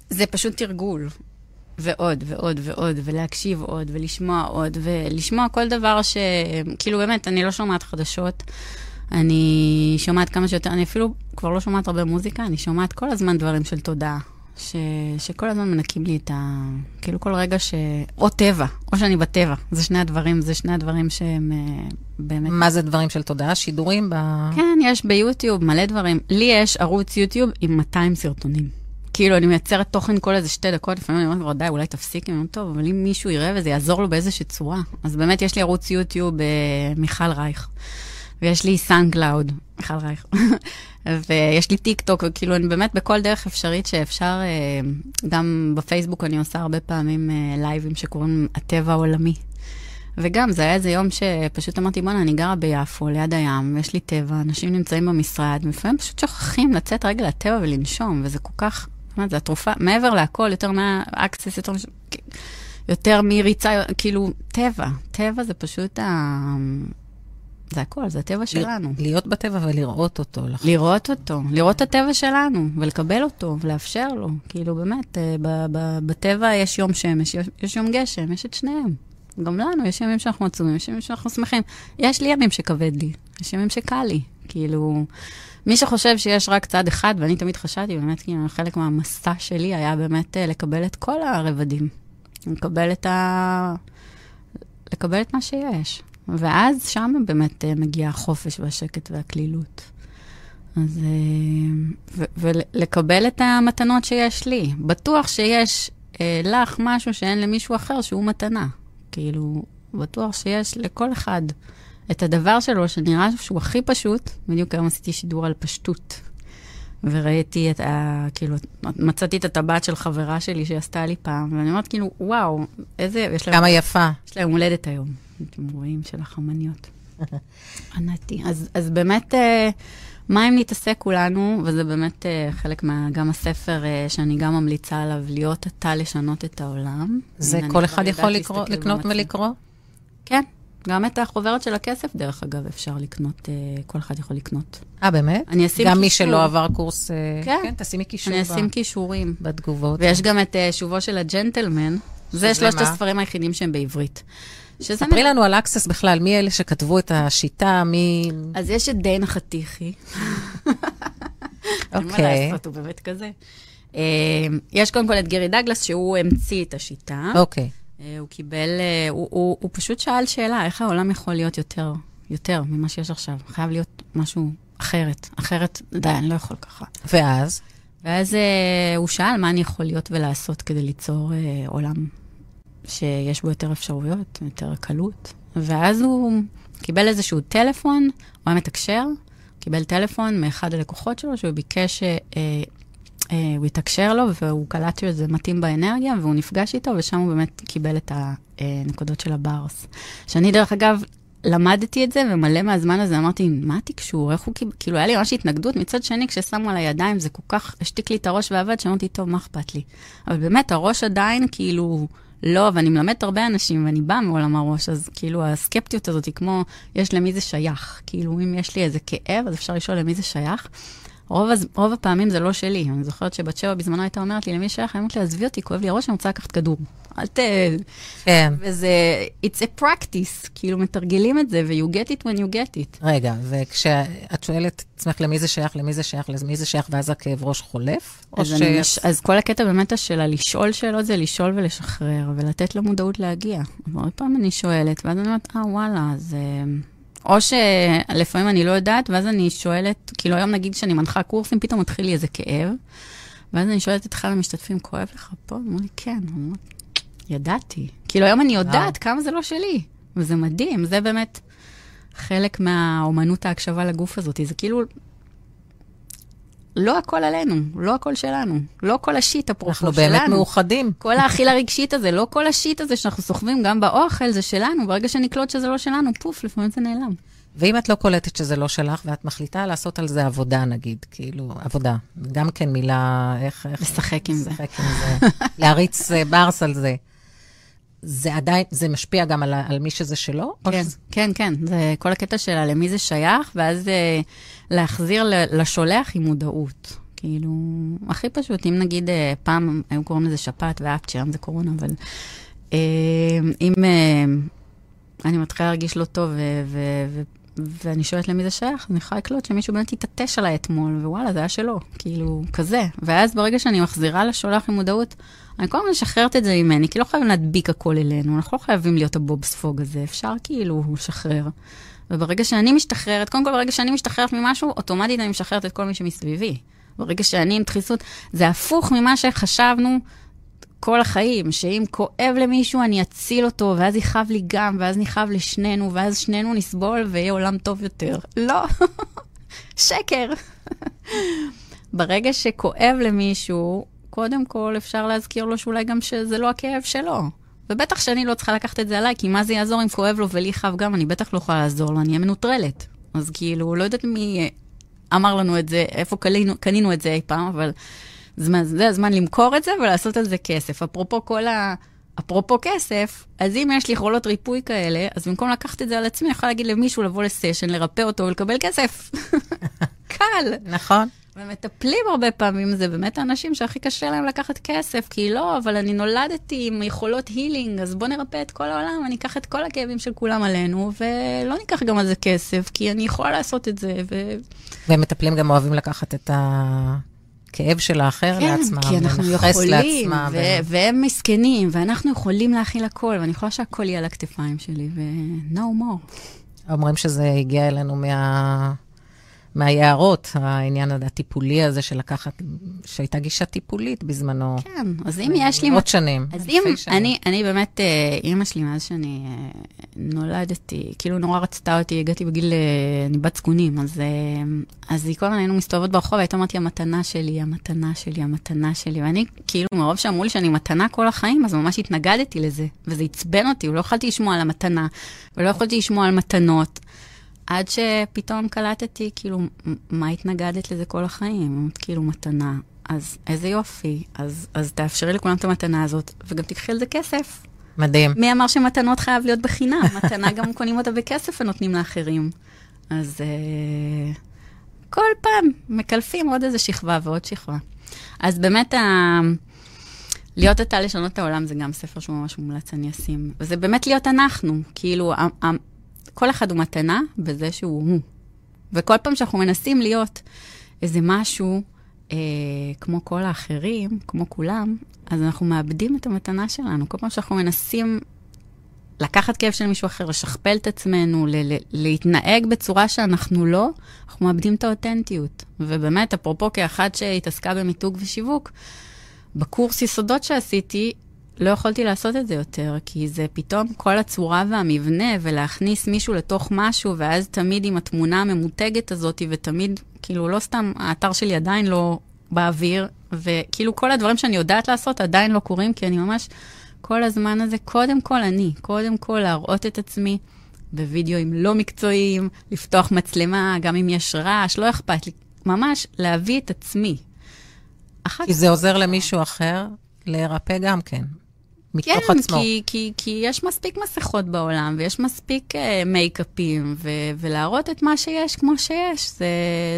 זה פשוט תרגול. ועוד ועוד ועוד, ולהקשיב עוד, ולשמוע עוד, ולשמוע כל דבר ש... כאילו, באמת, אני לא שומעת חדשות. אני שומעת כמה שיותר, אני אפילו כבר לא שומעת הרבה מוזיקה, אני שומעת כל הזמן דברים של תודעה. ש, שכל הזמן מנקים לי את ה... כאילו כל רגע ש... או טבע, או שאני בטבע. זה שני הדברים, זה שני הדברים שהם uh, באמת... מה זה דברים של תודעה? שידורים ב... כן, יש ביוטיוב מלא דברים. לי יש ערוץ יוטיוב עם 200 סרטונים. כאילו, אני מייצרת תוכן כל איזה שתי דקות, לפעמים אני אומרת כבר, די, אולי תפסיק, אני אומרת, טוב, אבל אם מישהו יראה וזה יעזור לו באיזושהי צורה. אז באמת יש לי ערוץ יוטיוב, אה, מיכל רייך. ויש לי SoundCloud, מיכל רייך, ויש לי טיק טוק, וכאילו, אני באמת בכל דרך אפשרית שאפשר, אה, גם בפייסבוק אני עושה הרבה פעמים אה, לייבים שקוראים הטבע העולמי. וגם, זה היה איזה יום שפשוט אמרתי, בואנה, אני גרה ביפו, ליד הים, ויש לי טבע, אנשים נמצאים במשרד, ולפעמים פשוט שוכחים לצאת רגע לטבע ולנשום, וזה כל כך, אומרת, זו התרופה, מעבר להכל, יותר מהאקסס, יותר, יותר מריצה, כאילו, טבע. טבע זה פשוט ה... זה הכל, זה הטבע שלנו. להיות בטבע ולראות אותו. לחוץ. לראות אותו, לראות את הטבע שלנו, ולקבל אותו, ולאפשר לו. כאילו, באמת, אה, בטבע יש יום שמש, יש יום גשם, יש את שניהם. גם לנו, יש ימים שאנחנו עצומים, יש ימים שאנחנו שמחים. יש לי ימים שכבד לי, יש ימים שקל לי. כאילו, מי שחושב שיש רק צד אחד, ואני תמיד חשבתי, באמת, כאילו, חלק מהמסע שלי היה באמת אה, לקבל את כל הרבדים. לקבל את ה... לקבל את מה שיש. ואז שם באמת uh, מגיע החופש והשקט והקלילות. אז... Uh, ולקבל את המתנות שיש לי. בטוח שיש לך משהו שאין למישהו אחר שהוא מתנה. כאילו, בטוח שיש לכל אחד את הדבר שלו שנראה שהוא הכי פשוט. בדיוק היום עשיתי שידור על פשטות. וראיתי את ה... כאילו, מצאתי את הטבעת של חברה שלי שעשתה לי פעם, ואני אומרת, כאילו, וואו, איזה... יש להם... כמה יפה. יש להם הולדת היום. אתם רואים, של החמניות. ענתי. אז, אז באמת, uh, מה אם נתעסק כולנו, וזה באמת uh, חלק מה... גם הספר uh, שאני גם ממליצה עליו, להיות אתה לשנות את העולם. זה כל אחד יכול לקרוא, לקנות. ולקרוא? כן, גם את החוברת של הכסף, דרך אגב, אפשר לקנות, uh, כל אחד יכול לקנות. אה, באמת? אני אשים גם מי. שלא עבר קורס... אה, כן. כן, תשימי קישור אני אשים קישורים. בתגובות. ויש גם את uh, שובו של הג'נטלמן. זה שלושת מה? הספרים היחידים שהם בעברית. שזה ספרי לנו על אקסס בכלל, מי אלה שכתבו את השיטה, מי... אז יש את דיינה חתיכי. אין מה אוקיי. לעשות, הוא באמת כזה. אה, יש קודם כל את גרי דגלס, שהוא המציא את השיטה. אוקיי. אה, הוא קיבל, אה, הוא, הוא, הוא פשוט שאל שאלה, איך העולם יכול להיות יותר, יותר ממה שיש עכשיו? חייב להיות משהו אחרת. אחרת, די, אני לא יכול ככה. ואז? ואז אה, הוא שאל מה אני יכול להיות ולעשות כדי ליצור אה, עולם שיש בו יותר אפשרויות, יותר קלות. ואז הוא קיבל איזשהו טלפון, הוא היה מתקשר, קיבל טלפון מאחד הלקוחות שלו, שהוא ביקש אה, הוא התקשר לו, והוא קלט שזה מתאים באנרגיה, והוא נפגש איתו, ושם הוא באמת קיבל את הנקודות של הברס. שאני, דרך אגב, למדתי את זה, ומלא מהזמן הזה אמרתי, מה התקשור? איך הוא קיבל? כאילו, היה לי ממש התנגדות. מצד שני, כששמו על הידיים, זה כל כך השתיק לי את הראש ועבד, שאמרתי, טוב, מה אכפת לי? אבל באמת, הראש עדיין, כאילו, לא, ואני מלמדת הרבה אנשים, ואני באה מעולם הראש, אז כאילו, הסקפטיות הזאת היא כמו, יש למי זה שייך. כאילו, אם יש לי איזה כאב, אז אפשר לשאול למי זה שייך. רוב, הז- רוב הפעמים זה לא שלי. אני זוכרת שבת שבע בזמנו הייתה אומרת לי, למי שייך? אני אומרת לי, עזבי אותי, כואב לי הראש, אני רוצה לקחת כדור. אל ת... כן. וזה, it's a practice, כאילו מתרגלים את זה, ו-you get it when you get it. רגע, וכשאת שואלת את עצמך למי זה שייך, למי זה שייך, למי זה שייך, ואז הכאב ראש חולף? אז, ש... מש... אז כל הקטע באמת של הלשאול שאלות זה לשאול ולשחרר, ולתת למודעות להגיע. ועוד פעם אני שואלת, ואז אני אומרת, אה, וואלה, אז... או שלפעמים אני לא יודעת, ואז אני שואלת, כאילו היום נגיד שאני מנחה קורסים, פתאום מתחיל לי איזה כאב, ואז אני שואלת את אחד המשתתפים, כואב לך פה? אמרו לי, כן. אומרת, ידעתי. כאילו היום אני יודעת כמה זה לא שלי, וזה מדהים, זה באמת חלק מהאומנות ההקשבה לגוף הזאת. זה כאילו, לא הכל עלינו, לא הכל שלנו, לא כל השיט אנחנו שלנו. באמת מאוחדים. כל האכיל הרגשית הזה, לא כל השיט הזה שאנחנו סוחבים גם באוכל, זה שלנו. ברגע שנקלוט שזה לא שלנו, פוף, לפעמים זה נעלם. ואם את לא קולטת שזה לא שלך, ואת מחליטה לעשות על זה עבודה, נגיד, כאילו, עבודה. גם כן מילה, איך... איך לשחק עם זה. לשחק עם זה. להריץ אה, ברס על זה. זה עדיין, זה משפיע גם על, על מי שזה שלו? כן, שזה- כן, כן, זה כל הקטע שלה, למי זה שייך, ואז אה, להחזיר לשולח עם מודעות. כאילו, הכי פשוט, אם נגיד אה, פעם היו קוראים לזה שפעת ואפצ'ר, היום זה קורונה, אבל אה, אם אה, אני מתחילה להרגיש לא טוב ו- ו- ו- ואני שואלת למי זה שייך, אני יכולה לקלוט שמישהו באמת התעטש עליי אתמול, ווואלה, זה היה שלו, כאילו, כזה. ואז ברגע שאני מחזירה לשולח עם מודעות, אני כל הזמן משחררת את זה ממני, כי לא חייבים להדביק הכל אלינו, אנחנו לא חייבים להיות הבוב ספוג הזה, אפשר כאילו לשחרר. וברגע שאני משתחררת, קודם כל ברגע שאני משתחררת ממשהו, אוטומטית אני משחררת את כל מי שמסביבי. ברגע שאני עם דחיסות, זה הפוך ממה שחשבנו כל החיים, שאם כואב למישהו, אני אציל אותו, ואז יכאב לי גם, ואז נכאב לשנינו, ואז שנינו נסבול ויהיה עולם טוב יותר. לא, שקר. ברגע שכואב למישהו, קודם כל אפשר להזכיר לו שאולי גם שזה לא הכאב שלו. ובטח שאני לא צריכה לקחת את זה עליי, כי מה זה יעזור אם כואב לו ולי חב גם, אני בטח לא יכולה לעזור לו, אני אהיה מנוטרלת. אז כאילו, לא יודעת מי אמר לנו את זה, איפה קנינו, קנינו את זה אי פעם, אבל זמן, זה הזמן למכור את זה ולעשות על זה כסף. אפרופו כל ה... אפרופו כסף, אז אם יש לי יכולות ריפוי כאלה, אז במקום לקחת את זה על עצמי, אני יכולה להגיד למישהו לבוא לסשן, לרפא אותו ולקבל כסף. קל. נכון. ומטפלים הרבה פעמים, זה באמת האנשים שהכי קשה להם לקחת כסף, כי לא, אבל אני נולדתי עם יכולות הילינג, אז בוא נרפא את כל העולם, אני אקח את כל הכאבים של כולם עלינו, ולא ניקח גם על זה כסף, כי אני יכולה לעשות את זה, ו... ומטפלים גם אוהבים לקחת את הכאב של האחר לעצמם, כן, כי אנחנו יכולים, לעצמם, ו- והם מסכנים, ואנחנו יכולים להכיל הכל, ואני יכולה שהכל יהיה על הכתפיים שלי, ו-no more. אומרים שזה הגיע אלינו מה... מהיערות, העניין הטיפולי הזה של לקחת, שהייתה גישה טיפולית בזמנו. כן, אז אם יש לי... עוד שנים. אז אם, שנים. אני, אני באמת, אה, אימא שלי, מאז שאני אה, נולדתי, כאילו נורא רצתה אותי, הגעתי בגיל, אה, אני בת זקונים, אז, אז היא כל הזמן היינו מסתובבות ברחוב, הייתה אומרת לי, המתנה שלי, המתנה שלי, המתנה שלי, ואני, כאילו, מרוב שאמרו לי שאני מתנה כל החיים, אז ממש התנגדתי לזה, וזה עצבן אותי, ולא יכולתי לשמוע על המתנה, ולא יכולתי לשמוע על מתנות. עד שפתאום קלטתי, כאילו, מה התנגדת לזה כל החיים? כאילו, מתנה. אז איזה יופי. אז, אז תאפשרי לכולם את המתנה הזאת, וגם תיקחי על זה כסף. מדהים. מי אמר שמתנות חייב להיות בחינם? מתנה גם קונים אותה בכסף ונותנים לאחרים. אז uh, כל פעם מקלפים עוד איזה שכבה ועוד שכבה. אז באמת, ה... להיות אתה לשנות את העולם זה גם ספר שהוא ממש מומלץ, אני אשים. וזה באמת להיות אנחנו. כאילו. כל אחד הוא מתנה בזה שהוא הוא. וכל פעם שאנחנו מנסים להיות איזה משהו, אה, כמו כל האחרים, כמו כולם, אז אנחנו מאבדים את המתנה שלנו. כל פעם שאנחנו מנסים לקחת כאב של מישהו אחר, לשכפל את עצמנו, ל- להתנהג בצורה שאנחנו לא, אנחנו מאבדים את האותנטיות. ובאמת, אפרופו כאחת שהתעסקה במיתוג ושיווק, בקורס יסודות שעשיתי, לא יכולתי לעשות את זה יותר, כי זה פתאום כל הצורה והמבנה, ולהכניס מישהו לתוך משהו, ואז תמיד עם התמונה הממותגת הזאת, ותמיד, כאילו, לא סתם, האתר שלי עדיין לא באוויר, וכאילו כל הדברים שאני יודעת לעשות עדיין לא קורים, כי אני ממש, כל הזמן הזה, קודם כל אני, קודם כל להראות את עצמי בווידאוים לא מקצועיים, לפתוח מצלמה, גם אם יש רעש, לא אכפת לי, ממש להביא את עצמי. כי זה עוזר למישהו אחר להירפא גם כן. מתוך כן, עצמו. כי, כי, כי יש מספיק מסכות בעולם, ויש מספיק uh, מייקאפים, ו, ולהראות את מה שיש כמו שיש, זה,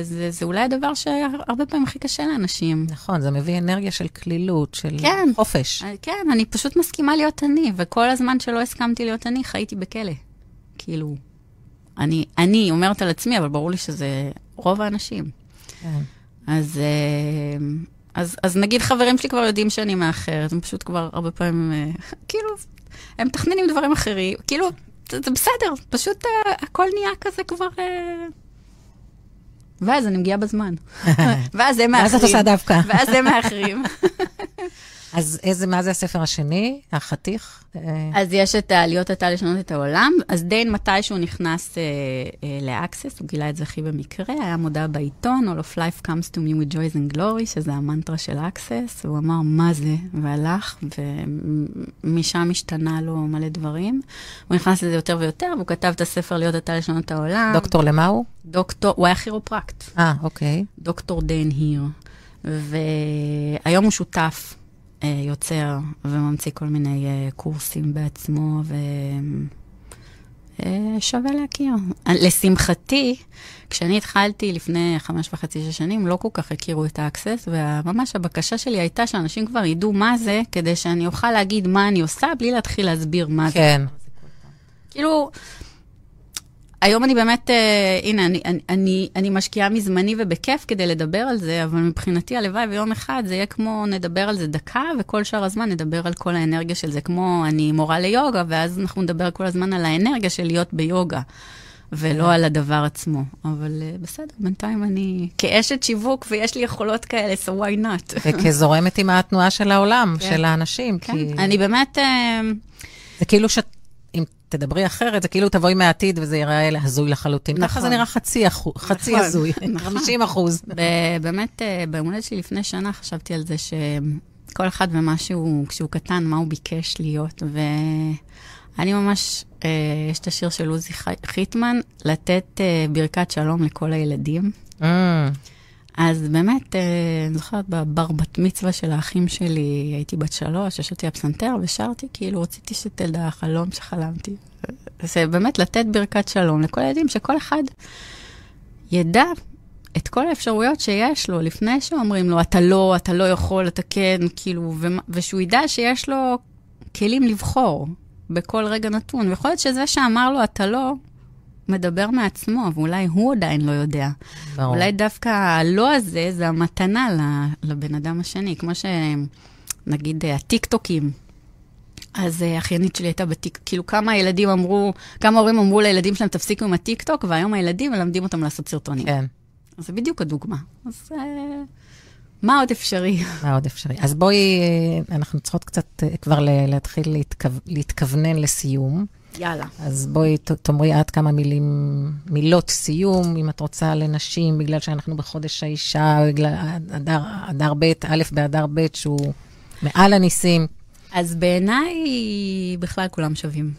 זה, זה אולי הדבר שהרבה פעמים הכי קשה לאנשים. נכון, זה מביא אנרגיה של כלילות, של כן. חופש. אה, כן, אני פשוט מסכימה להיות אני, וכל הזמן שלא הסכמתי להיות אני, חייתי בכלא. כאילו, אני, אני אומרת על עצמי, אבל ברור לי שזה רוב האנשים. כן. אז, אה, אז, אז נגיד חברים שלי כבר יודעים שאני מאחרת, הם פשוט כבר הרבה פעמים, אה, כאילו, הם מתכננים דברים אחרים, כאילו, זה, זה בסדר, פשוט uh, הכל נהיה כזה כבר... Uh... ואז אני מגיעה בזמן. ואז הם מאחרים. ואז את עושה דווקא. ואז הם מאחרים. אז איזה, מה זה הספר השני? החתיך? אה, אז יש את העליות אתה לשנות את העולם. אז דיין מתי שהוא נכנס אה, אה, לאקסס, הוא גילה את זה הכי במקרה, היה מודע בעיתון, All of life comes to me with joys and glory, שזה המנטרה של אקסס, הוא אמר, מה זה? והלך, ומשם השתנה לו מלא דברים. הוא נכנס לזה יותר ויותר, והוא כתב את הספר להיות אתה לשנות את העולם. דוקטור למה הוא? דוקטור, הוא היה כירופרקט. אה, אוקיי. דוקטור דיין היר. והיום הוא שותף יוצר וממציא כל מיני אה, קורסים בעצמו, ושווה אה, להכיר. לשמחתי, כשאני התחלתי לפני חמש וחצי, שש שנים, לא כל כך הכירו את ה Access, וממש הבקשה שלי הייתה שאנשים כבר ידעו מה זה, כדי שאני אוכל להגיד מה אני עושה, בלי להתחיל להסביר מה זה. כן. כאילו, היום אני באמת, אה, הנה, אני, אני, אני, אני משקיעה מזמני ובכיף כדי לדבר על זה, אבל מבחינתי הלוואי ויום אחד זה יהיה כמו נדבר על זה דקה, וכל שאר הזמן נדבר על כל האנרגיה של זה, כמו אני מורה ליוגה, ואז אנחנו נדבר כל הזמן על האנרגיה של להיות ביוגה. ולא על הדבר עצמו. אבל uh, בסדר, בינתיים אני כאשת שיווק ויש לי יכולות כאלה, so why not? וכזורמת עם התנועה של העולם, כן. של האנשים. כן, כי אני באמת... Uh, זה כאילו שאת... תדברי אחרת, זה כאילו תבואי מהעתיד וזה ייראה הזוי לחלוטין. ככה נכון. זה נראה חצי, אחו, חצי נכון, הזוי, נכון. 50 אחוז. באמת, אה, ביום הולדת שלי לפני שנה חשבתי על זה שכל אחד ומה שהוא, כשהוא קטן, מה הוא ביקש להיות. ואני ממש, אה, יש את השיר של עוזי חי- חיטמן, לתת אה, ברכת שלום לכל הילדים. Mm, אז באמת, אה, אני זוכרת, בבר בת מצווה של האחים שלי, הייתי בת שלוש, ישבתי על ושרתי, כאילו, רציתי שתדע החלום שחלמתי. זה באמת לתת ברכת שלום לכל הילדים, שכל אחד ידע את כל האפשרויות שיש לו, לפני שאומרים לו, אתה לא, אתה לא יכול, אתה כן, כאילו, ושהוא ידע שיש לו כלים לבחור בכל רגע נתון. ויכול להיות שזה שאמר לו, אתה לא, מדבר מעצמו, ואולי הוא עדיין לא יודע. ברור. אולי דווקא הלא הזה זה המתנה לבן אדם השני, כמו שנגיד הטיקטוקים. אז אה, אחיינית שלי הייתה בטיק, כאילו כמה ילדים אמרו, כמה הורים אמרו לילדים שלהם, תפסיקו עם הטיקטוק, והיום הילדים מלמדים אותם לעשות סרטונים. כן, אז זה בדיוק הדוגמה. אז אה, מה עוד אפשרי? מה עוד אפשרי? אז בואי, אה, אנחנו צריכות קצת כבר להתחיל להתכו... להתכוונן לסיום. יאללה. אז בואי ת- תאמרי עד כמה מילים, מילות סיום, אם את רוצה לנשים, בגלל שאנחנו בחודש האישה, בגלל אדר, אדר ב', א' באדר ב', שהוא מעל הניסים. אז בעיניי בכלל כולם שווים.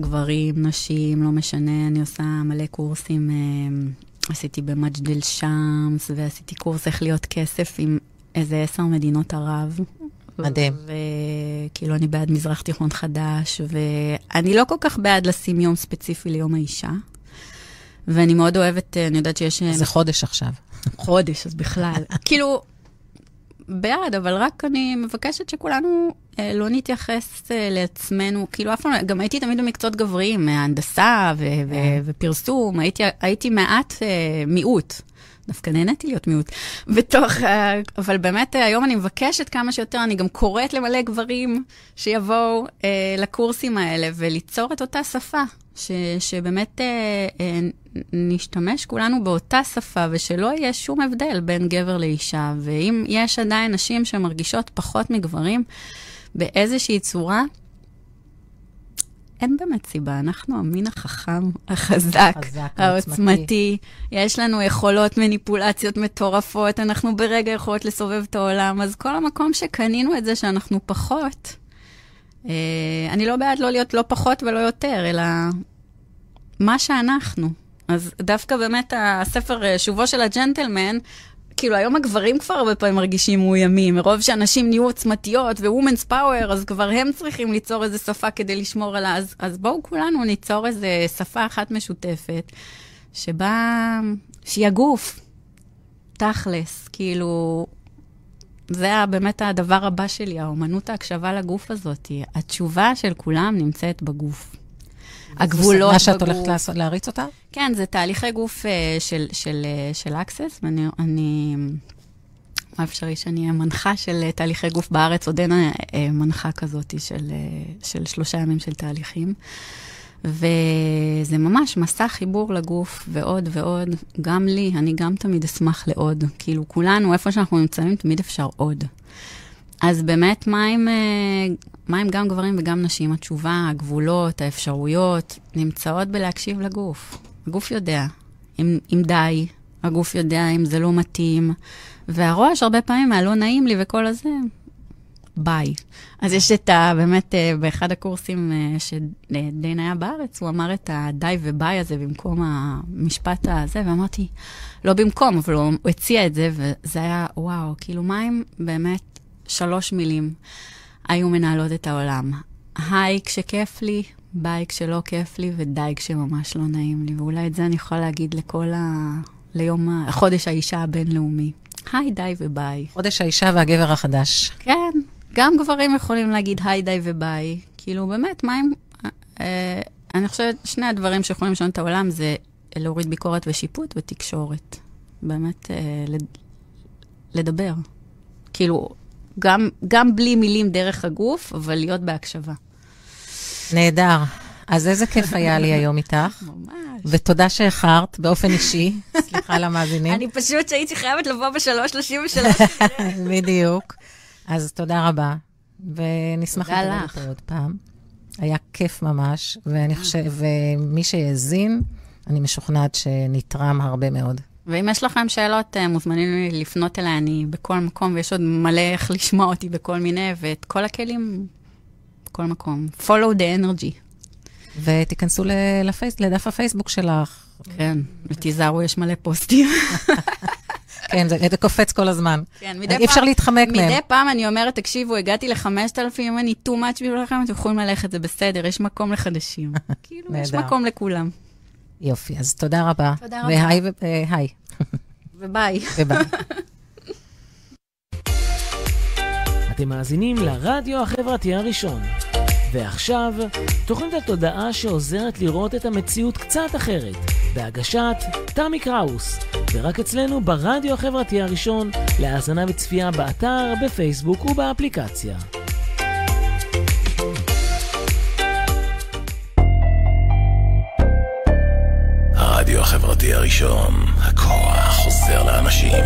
גברים, נשים, לא משנה, אני עושה מלא קורסים. אה, עשיתי במג'דל שמס, ועשיתי קורס איך להיות כסף עם איזה עשר מדינות ערב. מדהים. וכאילו, אני בעד מזרח תיכון חדש, ואני לא כל כך בעד לשים יום ספציפי ליום האישה. ואני מאוד אוהבת, אני יודעת שיש... אה, זה חודש עכשיו. חודש, אז בכלל. כאילו, בעד, אבל רק אני מבקשת שכולנו אה, לא נתייחס אה, לעצמנו, כאילו אף פעם, גם הייתי תמיד במקצועות גבריים, הנדסה ו- ו- כן. ופרסום, הייתי, הייתי מעט אה, מיעוט. דווקא נהניתי להיות מיעוט בתוך, אבל באמת היום אני מבקשת כמה שיותר, אני גם קוראת למלא גברים שיבואו אה, לקורסים האלה וליצור את אותה שפה, ש, שבאמת אה, אה, נשתמש כולנו באותה שפה ושלא יהיה שום הבדל בין גבר לאישה. ואם יש עדיין נשים שמרגישות פחות מגברים באיזושהי צורה, אין באמת סיבה, אנחנו המין החכם, החזק, החזק העוצמתי. יש לנו יכולות מניפולציות מטורפות, אנחנו ברגע יכולות לסובב את העולם, אז כל המקום שקנינו את זה שאנחנו פחות, אה, אני לא בעד לא להיות לא פחות ולא יותר, אלא מה שאנחנו. אז דווקא באמת הספר אה, שובו של הג'נטלמן, כאילו היום הגברים כבר הרבה פעמים מרגישים מאוימים, מרוב שאנשים נהיו עוצמתיות ו-Women's Power, אז כבר הם צריכים ליצור איזה שפה כדי לשמור עליה. אז, אז בואו כולנו ניצור איזה שפה אחת משותפת, שבה, שהיא הגוף, תכלס, כאילו, זה באמת הדבר הבא שלי, האומנות ההקשבה לגוף הזאת. התשובה של כולם נמצאת בגוף. הגבולות בגוף. מה שאת הולכת לעשות, להריץ אותה? כן, זה תהליכי גוף uh, של, של, uh, של Access, ואני... אני, מה אפשרי שאני אהיה מנחה של uh, תהליכי גוף בארץ, עוד אין uh, מנחה כזאת של, uh, של שלושה ימים של תהליכים. וזה ממש מסע חיבור לגוף ועוד ועוד. גם לי, אני גם תמיד אשמח לעוד. כאילו, כולנו, איפה שאנחנו נמצאים, תמיד אפשר עוד. אז באמת, אה, מה עם גם גברים וגם נשים? התשובה, הגבולות, האפשרויות, נמצאות בלהקשיב לגוף. הגוף יודע אם, אם די, הגוף יודע אם זה לא מתאים, והראש הרבה פעמים מהלא נעים לי וכל הזה, ביי. אז יש את ה... באמת, אה, באחד הקורסים אה, שדיין היה בארץ, הוא אמר את הדי וביי הזה במקום המשפט הזה, ואמרתי, לא במקום, אבל הוא הציע את זה, וזה היה, וואו, כאילו, מה אם באמת שלוש מילים היו מנהלות את העולם. היי כשכיף לי, ביי כשלא כיף לי, ודי כשממש לא נעים לי. ואולי את זה אני יכולה להגיד לכל ה... ליום, חודש האישה הבינלאומי. היי, די וביי. חודש האישה והגבר החדש. כן, גם גברים יכולים להגיד היי, די וביי. כאילו, באמת, מה אם... אה, אני חושבת, שני הדברים שיכולים לשנות את העולם זה להוריד ביקורת ושיפוט ותקשורת. באמת, אה, לדבר. כאילו, גם, גם בלי מילים דרך הגוף, אבל להיות בהקשבה. נהדר. אז איזה כיף היה לי היום איתך. ממש. ותודה שאיחרת באופן אישי, סליחה למאזינים. אני פשוט שהייתי חייבת לבוא בשלוש שלושים ושלוש. בדיוק. אז תודה רבה, ונשמח לדבר איתו עוד פעם. היה כיף ממש, ואני חושבת, ומי שהאזין, אני משוכנעת שנתרם הרבה מאוד. ואם יש לכם שאלות, אה, מוזמנים לפנות אליי, אני בכל מקום, ויש עוד מלא איך לשמוע אותי בכל מיני, ואת כל הכלים בכל מקום. follow the energy. ותיכנסו לפייס, לדף הפייסבוק שלך. כן, ותיזהרו, יש מלא פוסטים. כן, זה, זה קופץ כל הזמן. כן, מדי פעם... אי אפשר להתחמק מדי מהם. מדי פעם אני אומרת, תקשיבו, הגעתי ל-5,000, אם אני too much בשבילכם, אתם יכולים ללכת, זה בסדר, יש מקום לחדשים. כאילו, יש מקום לכולם. יופי, אז תודה רבה. תודה רבה. והי והי. וביי. וביי. אתם מאזינים לרדיו החברתי הראשון. ועכשיו, תוכנית התודעה שעוזרת לראות את המציאות קצת אחרת, בהגשת תמי קראוס, ורק אצלנו ברדיו החברתי הראשון, להאזנה וצפייה באתר, בפייסבוק ובאפליקציה. החברתי הראשון, הכוח חוזר לאנשים.